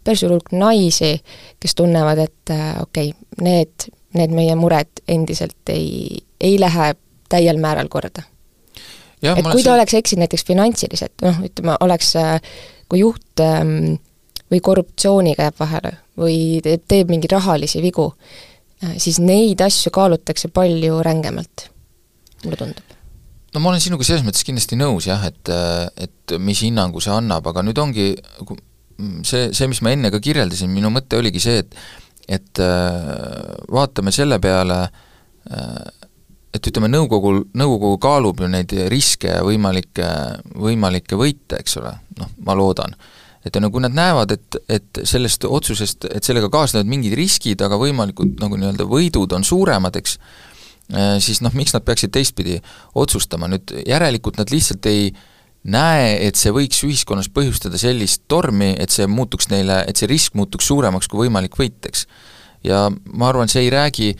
päris suur hulk naisi, kes tunnevad, et okei okay,, need, need meie mured endiselt ei, ei lähe täiel määral korda. et kui ta oleks eksinud näiteks finantsiliselt, noh, ütleme, oleks kui juht ähm, või korruptsiooniga jääb vahele või teeb, mingeid rahalisi vigu, äh, siis neid asju kaalutakse palju rängemalt, mulle tundub. no ma olen sinuga selles mõttes kindlasti nõus jah, et, et mis hinnangu see annab, aga nüüd ongi see, see, mis ma enne ka kirjeldasin, minu mõte oligi see, et et äh, vaatame selle peale, äh, et ütleme, nõukogul, nõukogu kaalub ju neid riske ja võimalikke, võimalikke võite, eks ole, noh, ma loodan et kui nad näevad, et, et sellest otsusest, et sellega kaasnevad mingid riskid, aga võimalikud nagu nii-öelda võidud on suuremad, eks, äh, siis noh, miks nad peaksid teistpidi otsustama, nüüd järelikult nad lihtsalt ei näe, et see võiks ühiskonnas põhjustada sellist tormi, et see muutuks neile, et see risk muutuks suuremaks kui võimalik võit, eks. ja ma arvan, see ei räägi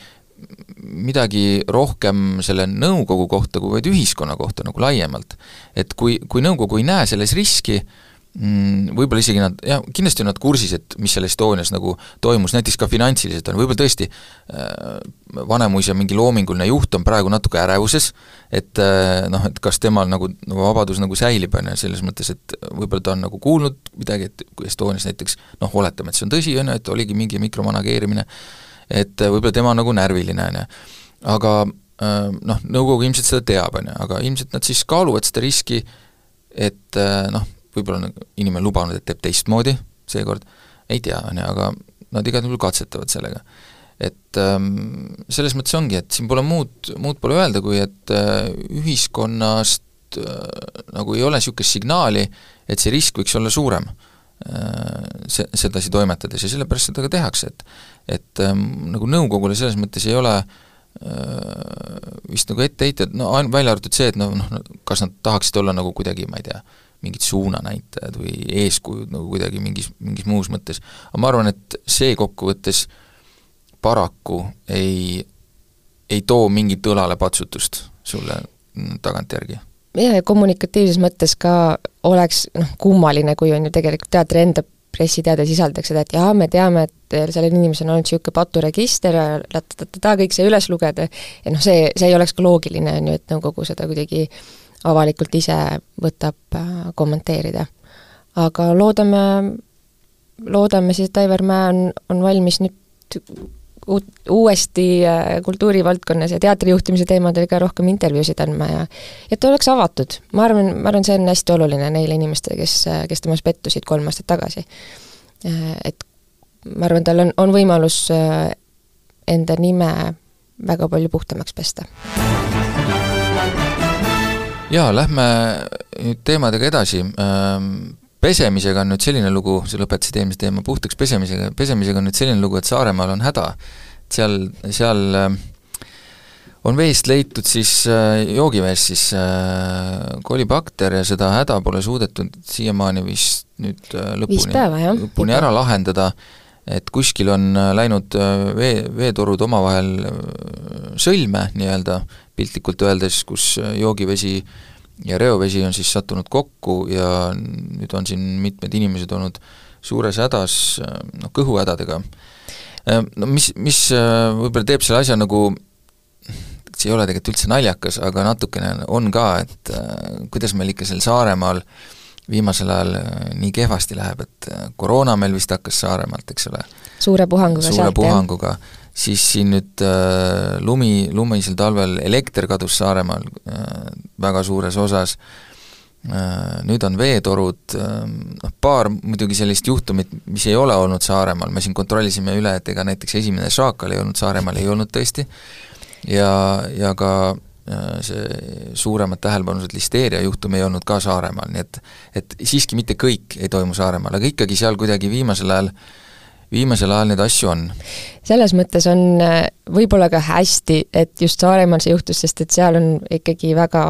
midagi rohkem selle nõukogu kohta, kui vaid ühiskonna kohta nagu laiemalt. et kui, kui nõukogu ei näe selles riski, Mm, võib-olla isegi nad, jah, kindlasti on nad kursis, et mis seal Estonias nagu toimus, näiteks ka finantsiliselt on, võib-olla tõesti äh, Vanemuise mingi loominguline juht on praegu natuke ärevuses, et äh, noh, et kas temal nagu, nagu vabadus nagu säilib, on ju, selles mõttes, et võib-olla ta on nagu kuulnud midagi, et kui Estonias näiteks noh, oletame, et see on tõsi, on ju, et oligi mingi mikromanageerimine, et äh, võib-olla tema on nagu närviline, on ju. aga äh, noh, nõukogu ilmselt seda teab, on ju, aga ilmselt nad siis kaaluvad seda riski, et äh, noh, võib-olla on inimene lubanud, et teeb teistmoodi seekord, ei tea, on ju, aga nad igal juhul katsetavad sellega. et ähm, selles mõttes ongi, et siin pole muud, muud pole öelda, kui et äh, ühiskonnast äh, nagu ei ole niisugust signaali, et see risk võiks olla suurem äh, se-, sedasi toimetades ja sellepärast seda ka tehakse, et et ähm, nagu nõukogule selles mõttes ei ole äh, vist nagu etteheited, no ain-, välja arvatud see, et noh, noh, kas nad tahaksid olla nagu kuidagi, ma ei tea, mingid suunanäitajad või eeskujud nagu kuidagi mingis, mingis muus mõttes. aga ma arvan, et see kokkuvõttes paraku ei, ei too mingit õlalepatsutust sulle tagantjärgi. jaa, ja kommunikatiivses mõttes ka oleks noh, kummaline, kui on ju tegelikult teatri enda pressiteade sisaldaks seda, et jaa, me teame, et sellel inimesel on olnud niisugune paturegister ja ta-ta-ta, kõik see üles lugeda, ja noh, see, see ei oleks ka loogiline, on ju, et nõukogu seda kuidagi äh, avalikult ise võtab äh, kommenteerida. aga loodame, loodame siis, et Aivar Mäe on, on valmis nüüd uuesti kultuurivaldkonnas ja teatrijuhtimise teemadel ka rohkem intervjuusid andma ja et ta oleks avatud. ma arvan, ma arvan, see on hästi oluline neile inimestele, kes, kes temas pettusid kolm aastat tagasi. Et ma arvan, tal on, on võimalus enda nime väga palju puhtamaks pesta jaa, lähme nüüd teemadega edasi. Pesemisega on nüüd selline lugu, sa lõpetasid eelmise teema puhtaks pesemisega, pesemisega on nüüd selline lugu, et Saaremaal on häda. seal, seal on veest leitud siis, joogiveest siis kolibakter ja seda häda pole suudetud siiamaani vist nüüd lõpuni, lõpuni ära lahendada, et kuskil on läinud vee, veetorud omavahel sõlme nii-öelda, piltlikult öeldes, kus joogivesi ja reovesi on siis sattunud kokku ja nüüd on siin mitmed inimesed olnud suures hädas, noh, kõhuhädadega. No mis, mis võib-olla teeb selle asja nagu, see ei ole tegelikult üldse naljakas, aga natukene on ka, et kuidas meil ikka seal Saaremaal viimasel ajal nii kehvasti läheb, et koroona meil vist hakkas Saaremaalt, eks ole. suure puhanguga suure sealt, puhanguga. Siis siin nüüd äh, lumi, lumisel talvel elekter kadus Saaremaal äh, väga suures osas. Äh,, nüüd on veetorud äh,, noh paar muidugi sellist juhtumit, mis ei ole olnud Saaremaal, me siin kontrollisime üle, et ega näiteks esimene šaakal ei olnud Saaremaal, ei olnud tõesti, ja, ja ka äh, see suuremat tähelepanu saanud listeeria juhtum ei olnud ka Saaremaal, nii et et siiski mitte kõik ei toimu Saaremaal, aga ikkagi seal kuidagi viimasel ajal äh, viimasel ajal neid asju on? selles mõttes on äh, võib-olla ka hästi, et just Saaremaal see juhtus, sest et seal on ikkagi väga,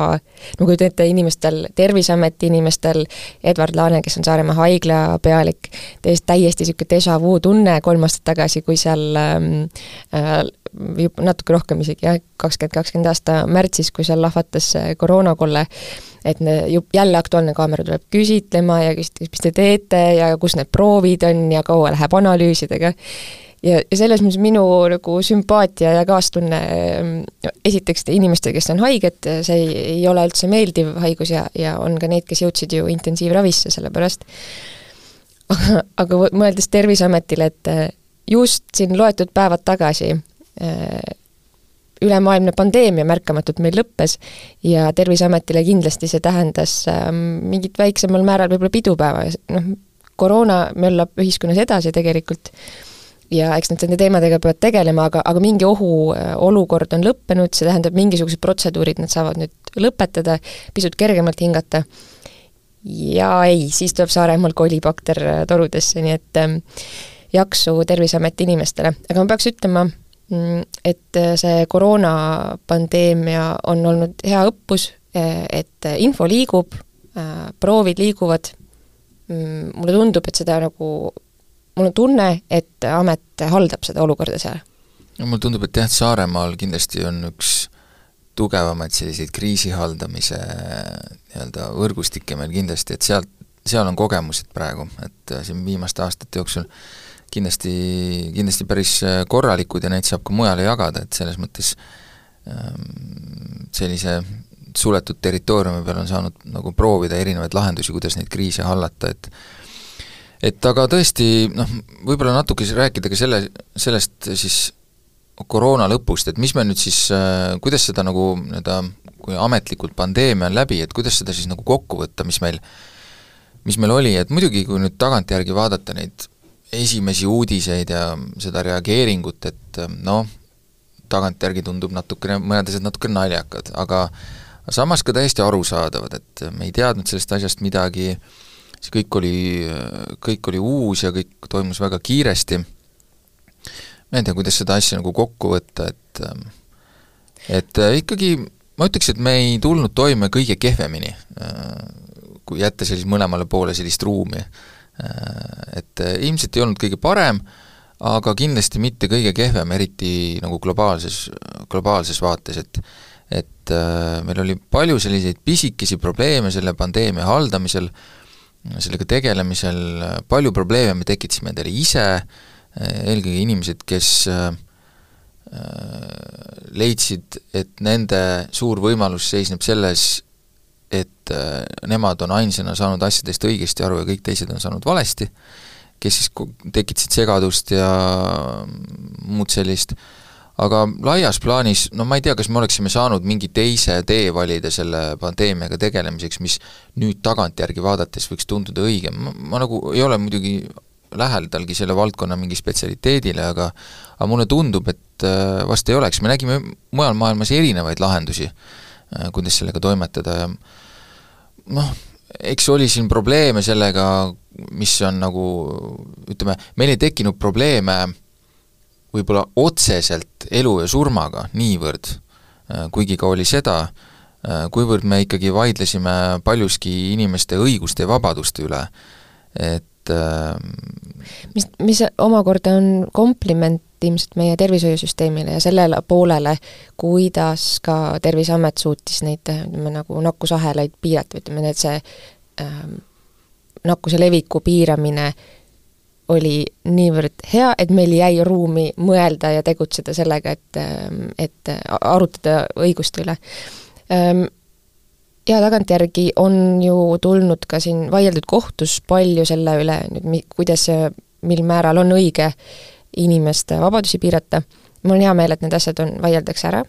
no te ette inimestel, Terviseameti inimestel, Edward Laane, kes on Saaremaa haigla pealik, täiesti, täiesti niisugune déjà vu tunne kolm aastat tagasi, kui seal ähm, äh, natuke rohkem isegi jah, kakskümmend, kakskümmend aasta märtsis, kui seal lahvatas koroonakolle äh,, et ju jälle Aktuaalne Kaamera tuleb küsitlema ja küsitakse, mis te teete ja kus need proovid on ja kaua läheb analüüsidega. ja, ja selles mõttes minu nagu sümpaatia ja kaastunne esiteks inimestele, kes on haiged, see ei, ei ole üldse meeldiv haigus ja, ja on ka neid, kes jõudsid ju intensiivravisse selle pärast, aga, aga mõeldes Terviseametile, et just siin loetud päevad tagasi ülemaailmne pandeemia märkamatult meil lõppes ja Terviseametile kindlasti see tähendas ähm, mingit väiksemal määral võib-olla pidupäeva, noh, koroona möllab ühiskonnas edasi tegelikult ja eks nad nende teemadega peavad tegelema, aga, aga mingi ohuolukord on lõppenud, see tähendab, mingisugused protseduurid nad saavad nüüd lõpetada, pisut kergemalt hingata, ja ei, siis tuleb Saaremaal kolibakter torudesse, nii et ähm, jaksu Terviseameti inimestele, aga ma peaks ütlema, et äh, see koroonapandeemia on olnud hea õppus, äh, et info liigub, äh, proovid liiguvad, mm, mulle tundub, et seda nagu, mul on tunne, et amet haldab seda olukorda seal. no mulle tundub, et jah, Saaremaal kindlasti on üks tugevamaid selliseid kriisi haldamise nii-öelda võrgustikke meil kindlasti, et sealt, seal on kogemused praegu, et siin viimaste aastate jooksul äh, kindlasti, kindlasti päris äh, korralikud ja neid saab ka mujale jagada, et selles mõttes ähm, sellise suletud territooriumi peal on saanud nagu proovida erinevaid lahendusi, kuidas neid kriise hallata, et et aga tõesti noh, võib-olla natuke rääkida ka selle, sellest siis koroona lõpust, et mis me nüüd siis, äh, kuidas seda nagu nii-öelda, kui ametlikult pandeemia on läbi, et kuidas seda siis nagu kokku võtta, mis meil, mis meil oli, et muidugi, kui nüüd tagantjärgi vaadata neid esimesi uudiseid ja seda reageeringut, et noh, tagantjärgi tundub natukene, mõned asjad natukene naljakad, aga samas ka täiesti arusaadavad, et me ei teadnud sellest asjast midagi, see kõik oli, kõik oli uus ja kõik toimus väga kiiresti, ma ei tea, kuidas seda asja nagu kokku võtta, et et ikkagi ma ütleks, et me ei tulnud toime kõige kehvemini, kui jätta sellise mõlemale poole sellist ruumi et äh, ilmselt ei olnud kõige parem, aga kindlasti mitte kõige kehvem, eriti nagu globaalses, globaalses vaates, et et äh, meil oli palju selliseid pisikesi probleeme selle pandeemia haldamisel, sellega tegelemisel, palju probleeme me tekitasime endale ise, eelkõige inimesed, kes leidsid, et nende suur võimalus seisneb selles, et äh, nemad on ainsana saanud asjadest õigesti aru ja kõik teised on saanud valesti, kes siis tekitasid segadust ja muud sellist, aga laias plaanis, no ma ei tea, kas me oleksime saanud mingi teise tee valida selle pandeemiaga tegelemiseks, mis nüüd tagantjärgi vaadates võiks tunduda õigem, ma, nagu ei ole muidugi lähedalgi selle valdkonna mingi spetsialiteedile, aga aga mulle tundub, et äh, vast ei oleks, me nägime mujal maailmas erinevaid lahendusi, kuidas sellega toimetada ja noh, eks oli siin probleeme sellega, mis on nagu ütleme, meil ei tekkinud probleeme võib-olla otseselt elu ja surmaga niivõrd, äh, kuigi ka oli seda, kuivõrd me ikkagi vaidlesime paljuski inimeste õiguste ja vabaduste üle. et et ähm, mis, mis omakorda on kompliment ilmselt meie tervishoiusüsteemile ja sellele poolele, kuidas ka Terviseamet suutis neid, ütleme nagu nakkusahelaid piirata, ütleme, et see ähm, nakkuse leviku piiramine oli niivõrd hea, et meil jäi ruumi mõelda ja tegutseda sellega, et, ähm, et arutada õiguste üle. Ähm, ja tagantjärgi on ju tulnud ka siin vaieldud kohtus palju selle üle nüüd kuidas mil määral on õige inimeste vabadusi piirata, mul on hea meel, et need asjad on, vaieldakse ära,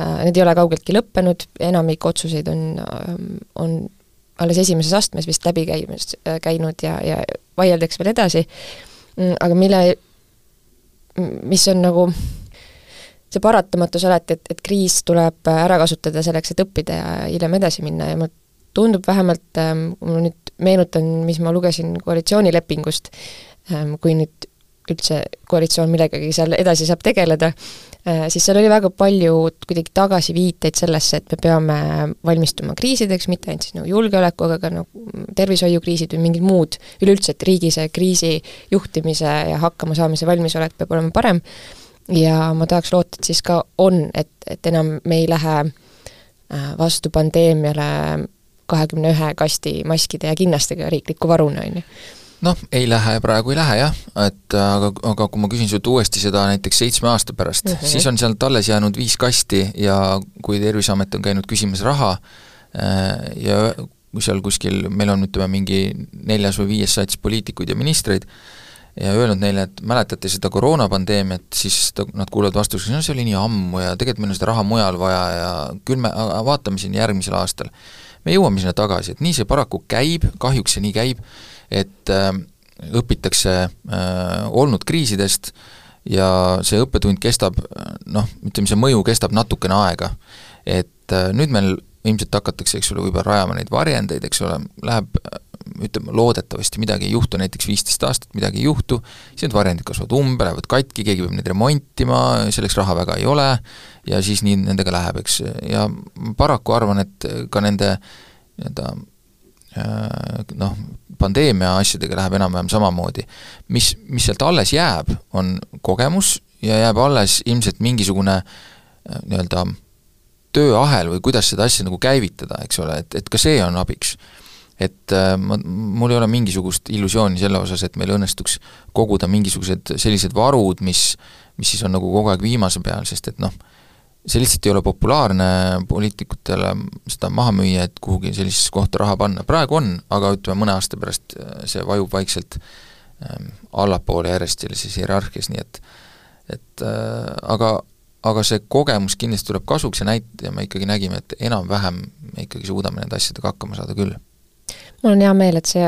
äh, need ei ole kaugeltki lõppenud, enamik otsuseid on, ähm, on alles esimeses astmes vist läbi käimas, äh, käinud ja, ja vaieldakse veel edasi, mm, aga mille, mis on nagu see paratamatus alati, et, et kriis tuleb ära kasutada selleks, et õppida ja hiljem edasi minna ja mulle tundub vähemalt, ähm, kui ma nüüd meenutan, mis ma lugesin koalitsioonilepingust, ähm, kui nüüd üldse koalitsioon millegagi seal edasi saab tegeleda, äh, siis seal oli väga palju kuidagi tagasiviiteid sellesse, et me peame valmistuma kriisideks, mitte ainult siis nagu julgeoleku, aga ka nagu tervishoiukriisid või mingid muud, üleüldse, et riigi see kriisi juhtimise ja hakkamasaamise valmisolek peab olema parem. Ja ma tahaks loota, et siis ka on, et, et enam me ei lähe äh, vastu pandeemiale kahekümne ühe kasti maskide ja kinnastega riikliku varuna, on ju noh, ei lähe, praegu ei lähe jah, et aga, aga kui ma küsin sult uuesti seda näiteks seitsme aasta pärast mm, -hmm. siis on sealt alles jäänud viis kasti ja kui Terviseamet on käinud küsimas raha äh, ja kui seal kuskil, meil on ütleme, mingi neljas või viies sats poliitikuid ja ministreid, ja öelnud neile, et mäletate seda koroonapandeemiat, siis ta, nad kuulevad vastuseks, no see oli nii ammu ja tegelikult meil on seda raha mujal vaja ja küll me vaatame siin järgmisel aastal. me jõuame sinna tagasi, et nii see paraku käib, kahjuks see nii käib, et äh, õpitakse äh, olnud kriisidest ja see õppetund kestab noh, ütleme see mõju kestab natukene aega. et äh, nüüd meil ilmselt hakatakse, eks ole, võib-olla rajama neid varjendeid, eks ole, läheb ütleme, loodetavasti midagi ei juhtu, näiteks viisteist aastat midagi ei juhtu, siis need varjendid kasvavad umbe, lähevad katki, keegi peab neid remontima, selleks raha väga ei ole, ja siis nii nendega läheb, eks, ja paraku arvan, et ka nende nii-öelda noh, pandeemia asjadega läheb enam-vähem samamoodi. mis, mis sealt alles jääb, on kogemus ja jääb alles ilmselt mingisugune äh, nii-öelda tööahel või kuidas seda asja nagu käivitada, eks ole, et, et ka see on abiks et äh, ma, mul ei ole mingisugust illusiooni selle osas, et meil õnnestuks koguda mingisugused sellised varud, mis, mis siis on nagu kogu aeg viimase peal, sest et noh, see lihtsalt ei ole populaarne poliitikutele seda maha müüa, et kuhugi sellisesse kohta raha panna, praegu on, aga ütleme, mõne aasta pärast äh, see vajub vaikselt ähm, allapoole järjest sellises hierarhias, nii et et äh, aga, aga see kogemus kindlasti tuleb kasuks ja näit-, ja me ikkagi nägime, et enam-vähem me ikkagi suudame nende asjadega hakkama saada küll. Mul on hea meel, et see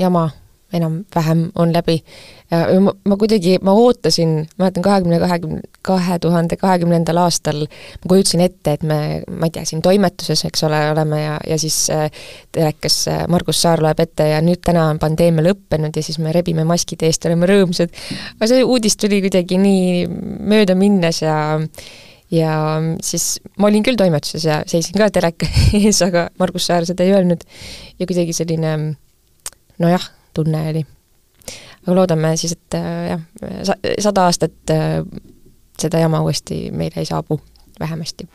jama enam-vähem on läbi. ja ma, ma kuidagi, ma ootasin, mäletan kahekümne, kahekümne, kahe tuhande kahekümnendal aastal ma kujutasin ette, et me, ma ei tea, siin toimetuses, eks ole, oleme ja, ja siis äh, telekas äh, Margus Saar loeb ette ja nüüd täna on pandeemia lõppenud ja siis me rebime maskid eest, oleme rõõmsad. aga see uudis tuli kuidagi nii möödaminnes ja ja siis ma olin küll toimetuses ja seisin ka teleka ees, aga Margus Saar seda ei öelnud. ja kuidagi selline nojah, tunne oli. aga loodame siis, et äh, jah, sada aastat äh, seda jama uuesti meile ei saabu, vähemasti.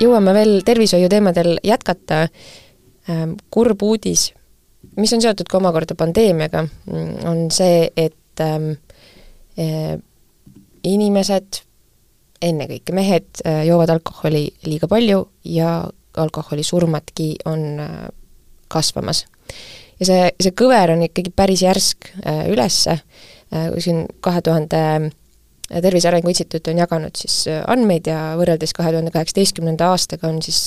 jõuame veel tervishoiu teemadel jätkata, ähm, kurb uudis, mis on seotud ka omakorda pandeemiaga, on see, et ähm, äh, inimesed, ennekõike mehed, joovad alkoholi liiga palju ja alkoholisurmadki on kasvamas. ja see, see kõver on ikkagi päris järsk äh, ülesse, kui siin kahe tuhande Tervise Arengu Instituut on jaganud siis andmeid ja võrreldes kahe tuhande kaheksateistkümnenda aastaga on siis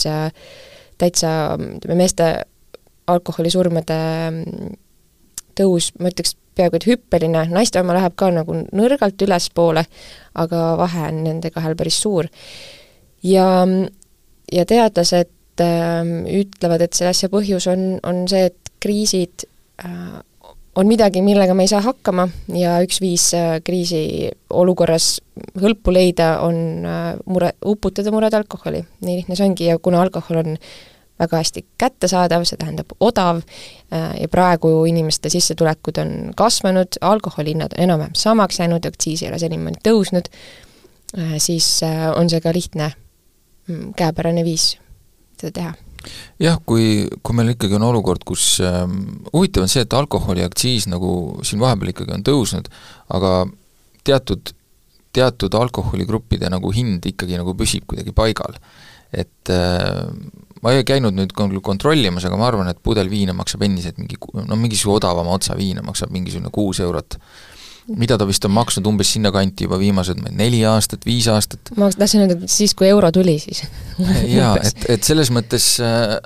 täitsa ütleme, meeste alkoholisurmade mm, tõus, ma ütleks, peaaegu et hüppeline, naiste oma läheb ka nagu nõrgalt ülespoole, aga vahe on nende kahel päris suur. ja, ja teadlased äh, ütlevad, et selle asja põhjus on, on see, et kriisid äh, on midagi, millega me ei saa hakkama ja üks viis äh, kriisiolukorras hõlpu leida on äh, mure, uputada mured alkoholi. nii lihtne see ongi ja kuna alkohol on väga hästi kättesaadav, see tähendab odav ja praegu inimeste sissetulekud on kasvanud, alkoholihinnad on enam-vähem samaks jäänud, aktsiis ei ole senimaani tõusnud, siis on see ka lihtne mm, käepärane viis seda teha jah, kui, kui meil ikkagi on olukord, kus äh, huvitav on see, et alkoholiaktsiis nagu siin vahepeal ikkagi on tõusnud, aga teatud, teatud alkoholigruppide nagu hind ikkagi nagu püsib kuidagi paigal. et äh, ma ei käinud nüüd kontrollimas, aga ma arvan, et pudel viina maksab endiselt mingi, no mingisugune odavama otsa viina maksab mingisugune kuus eurot. Mida ta vist on maksnud umbes sinnakanti juba viimased neli aastat, viis aastat. ma tahtsin öelda, et siis, kui euro tuli, siis jaa, et, et selles mõttes äh,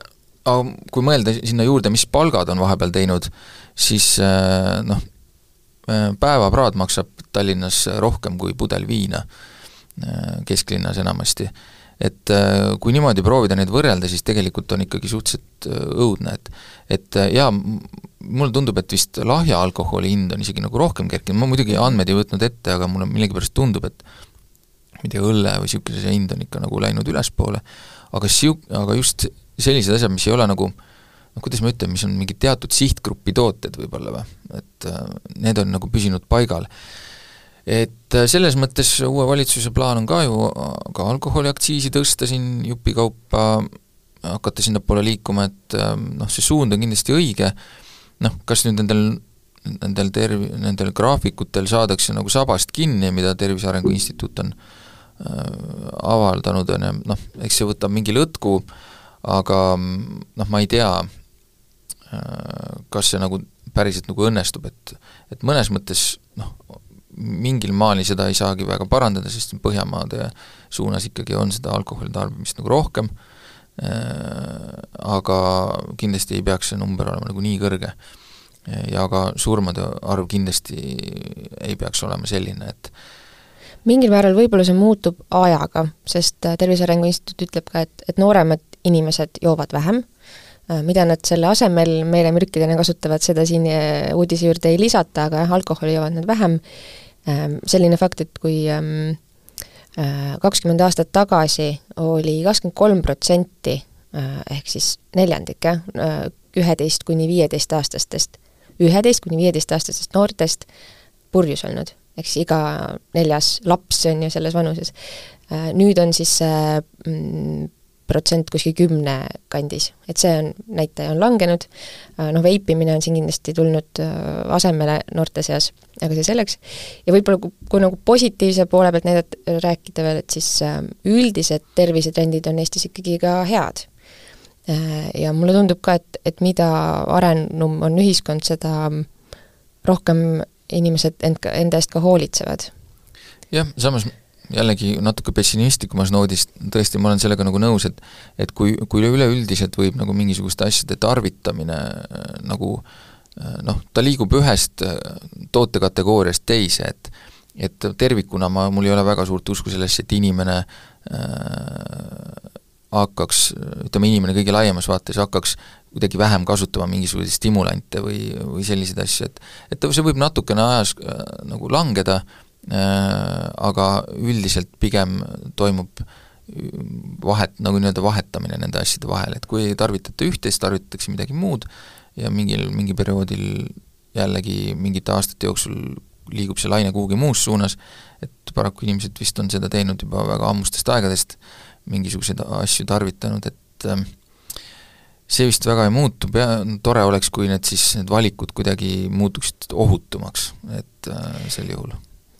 kui mõelda sinna juurde, mis palgad on vahepeal teinud, siis äh, noh, äh, päevapraad maksab Tallinnas rohkem kui pudel viina, äh, kesklinnas enamasti et äh, kui niimoodi proovida neid võrrelda, siis tegelikult on ikkagi suhteliselt äh, õudne, et et äh, jaa, mulle tundub, et vist lahja alkoholi hind on isegi nagu rohkem kerkinud, ma muidugi andmeid ei võtnud ette, aga mulle millegipärast tundub, et ma ei tea, õlle või niisuguse see hind on ikka nagu läinud ülespoole, aga siu-, aga just sellised asjad, mis ei ole nagu noh, kuidas ma ütlen, mis on mingi teatud sihtgrupi tooted võib-olla või, et need on nagu püsinud paigal et äh, selles mõttes uue valitsuse plaan on ka ju ka alkoholiaktsiisi tõsta siin jupikaupa, hakata sinnapoole liikuma, et äh, noh, see suund on kindlasti õige, noh, kas nüüd nendel nendel terv-, nendel graafikutel saadakse nagu sabast kinni, mida Tervise Arengu Instituut on äh, avaldanud, on ju, noh, eks see võtab mingi lõtku, aga noh, ma ei tea äh,, kas see nagu päriselt nagu õnnestub, et et mõnes mõttes noh, mingil maani seda ei saagi väga parandada, sest Põhjamaade suunas ikkagi on seda alkoholi tarbimist nagu rohkem, äh, aga kindlasti ei peaks see number olema nagu nii kõrge. ja ka surmade arv kindlasti ei peaks olema selline, et mingil määral võib-olla see muutub ajaga, sest Tervise Arengu Instituut ütleb ka, et, et nooremad inimesed joovad vähem, äh, mida nad selle asemel meelemürkidena kasutavad, seda siin äh, uudise juurde ei lisata, aga jah, alkoholi joovad nad vähem selline fakt, et kui ähm, äh, kakskümmend aastat tagasi oli kakskümmend kolm protsenti äh, ehk siis neljandik, jah, äh, üheteist kuni viieteistaastastest, üheteist kuni viieteistaastastest noortest purjus olnud, ehk siis iga neljas laps on ju selles vanuses. Nüüd on siis see mm, protsent kuskil kümne kandis, et see on, näitaja on langenud, äh, noh, veipimine on siin kindlasti tulnud äh, asemele noorte seas, aga see selleks, ja võib-olla kui, kui nagu positiivse poole pealt näidata, rääkida veel, et siis äh, üldised tervisetrendid on Eestis ikkagi ka head. Ja mulle tundub ka, et, et mida arenum on ühiskond, seda rohkem inimesed end, enda eest ka hoolitsevad. jah, samas jällegi natuke pessimistikumas noodis, tõesti, ma olen sellega nagu nõus, et et kui, kui üleüldiselt võib nagu mingisuguste asjade tarvitamine äh, nagu äh, noh, ta liigub ühest äh, tootekategooriast teise, et et tervikuna ma, mul ei ole väga suurt usku sellesse, et inimene äh, hakkaks, ütleme, inimene kõige laiemas vaates hakkaks kuidagi vähem kasutama mingisuguseid stimulante või, või selliseid asju, et et see võib natukene ajas äh, nagu langeda Äh, aga üldiselt pigem toimub vahet, nagu nii-öelda vahetamine nende asjade vahel, et kui ei tarvitata ühte, siis tarvitatakse midagi muud ja mingil, mingi perioodil jällegi mingite aastate jooksul liigub see laine kuhugi muus suunas, et paraku inimesed vist on seda teinud juba väga ammustest aegadest, mingisuguseid asju tarvitanud, et äh, see vist väga ei muutu, pea, tore oleks, kui need siis, need valikud kuidagi muutuksid ohutumaks, et äh, sel juhul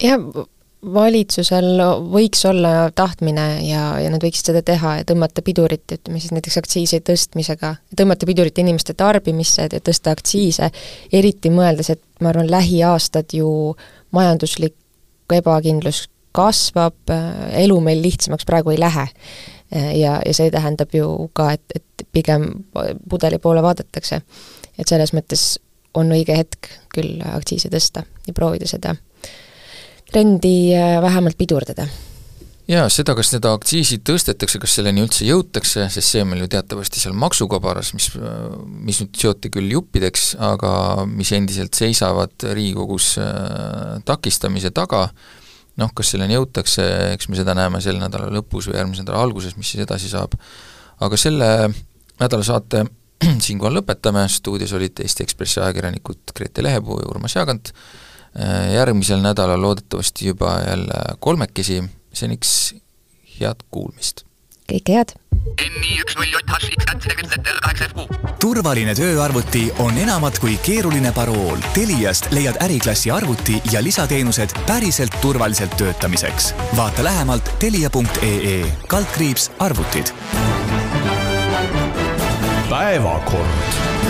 jah, valitsusel võiks olla tahtmine ja, ja nad võiksid seda teha ja tõmmata pidurit, ütleme siis näiteks aktsiisi tõstmisega, tõmmata pidurit inimeste tarbimisse ja tõsta aktsiise, eriti mõeldes, et ma arvan, lähiaastad ju majanduslik ebakindlus kasvab, elu meil lihtsamaks praegu ei lähe. ja, ja see tähendab ju ka, et, et pigem pudeli poole vaadatakse. et selles mõttes on õige hetk küll aktsiise tõsta ja proovida seda trendi äh, vähemalt pidurdada. Jaa, seda, kas need aktsiisid tõstetakse, kas selleni üldse jõutakse, sest see on meil ju teatavasti seal maksukabaras, mis, mis nüüd seoti küll juppideks, aga mis endiselt seisavad Riigikogus äh, takistamise taga, noh, kas selleni jõutakse, eks me seda näeme selle nädala lõpus või järgmise nädala alguses, mis siis edasi saab. aga selle nädala saate siinkohal lõpetame, stuudios olid Eesti Ekspressi ajakirjanikud Grete Lehepuu ja Urmas Jaagant, järgmisel nädalal loodetavasti juba jälle kolmekesi, seniks head kuulmist! kõike head! turvaline tööarvuti on enamat kui keeruline parool. Teliast leiad äriklassi arvuti ja lisateenused päriselt turvaliselt töötamiseks. vaata lähemalt telia.ee kaldkriips arvutid. päevakord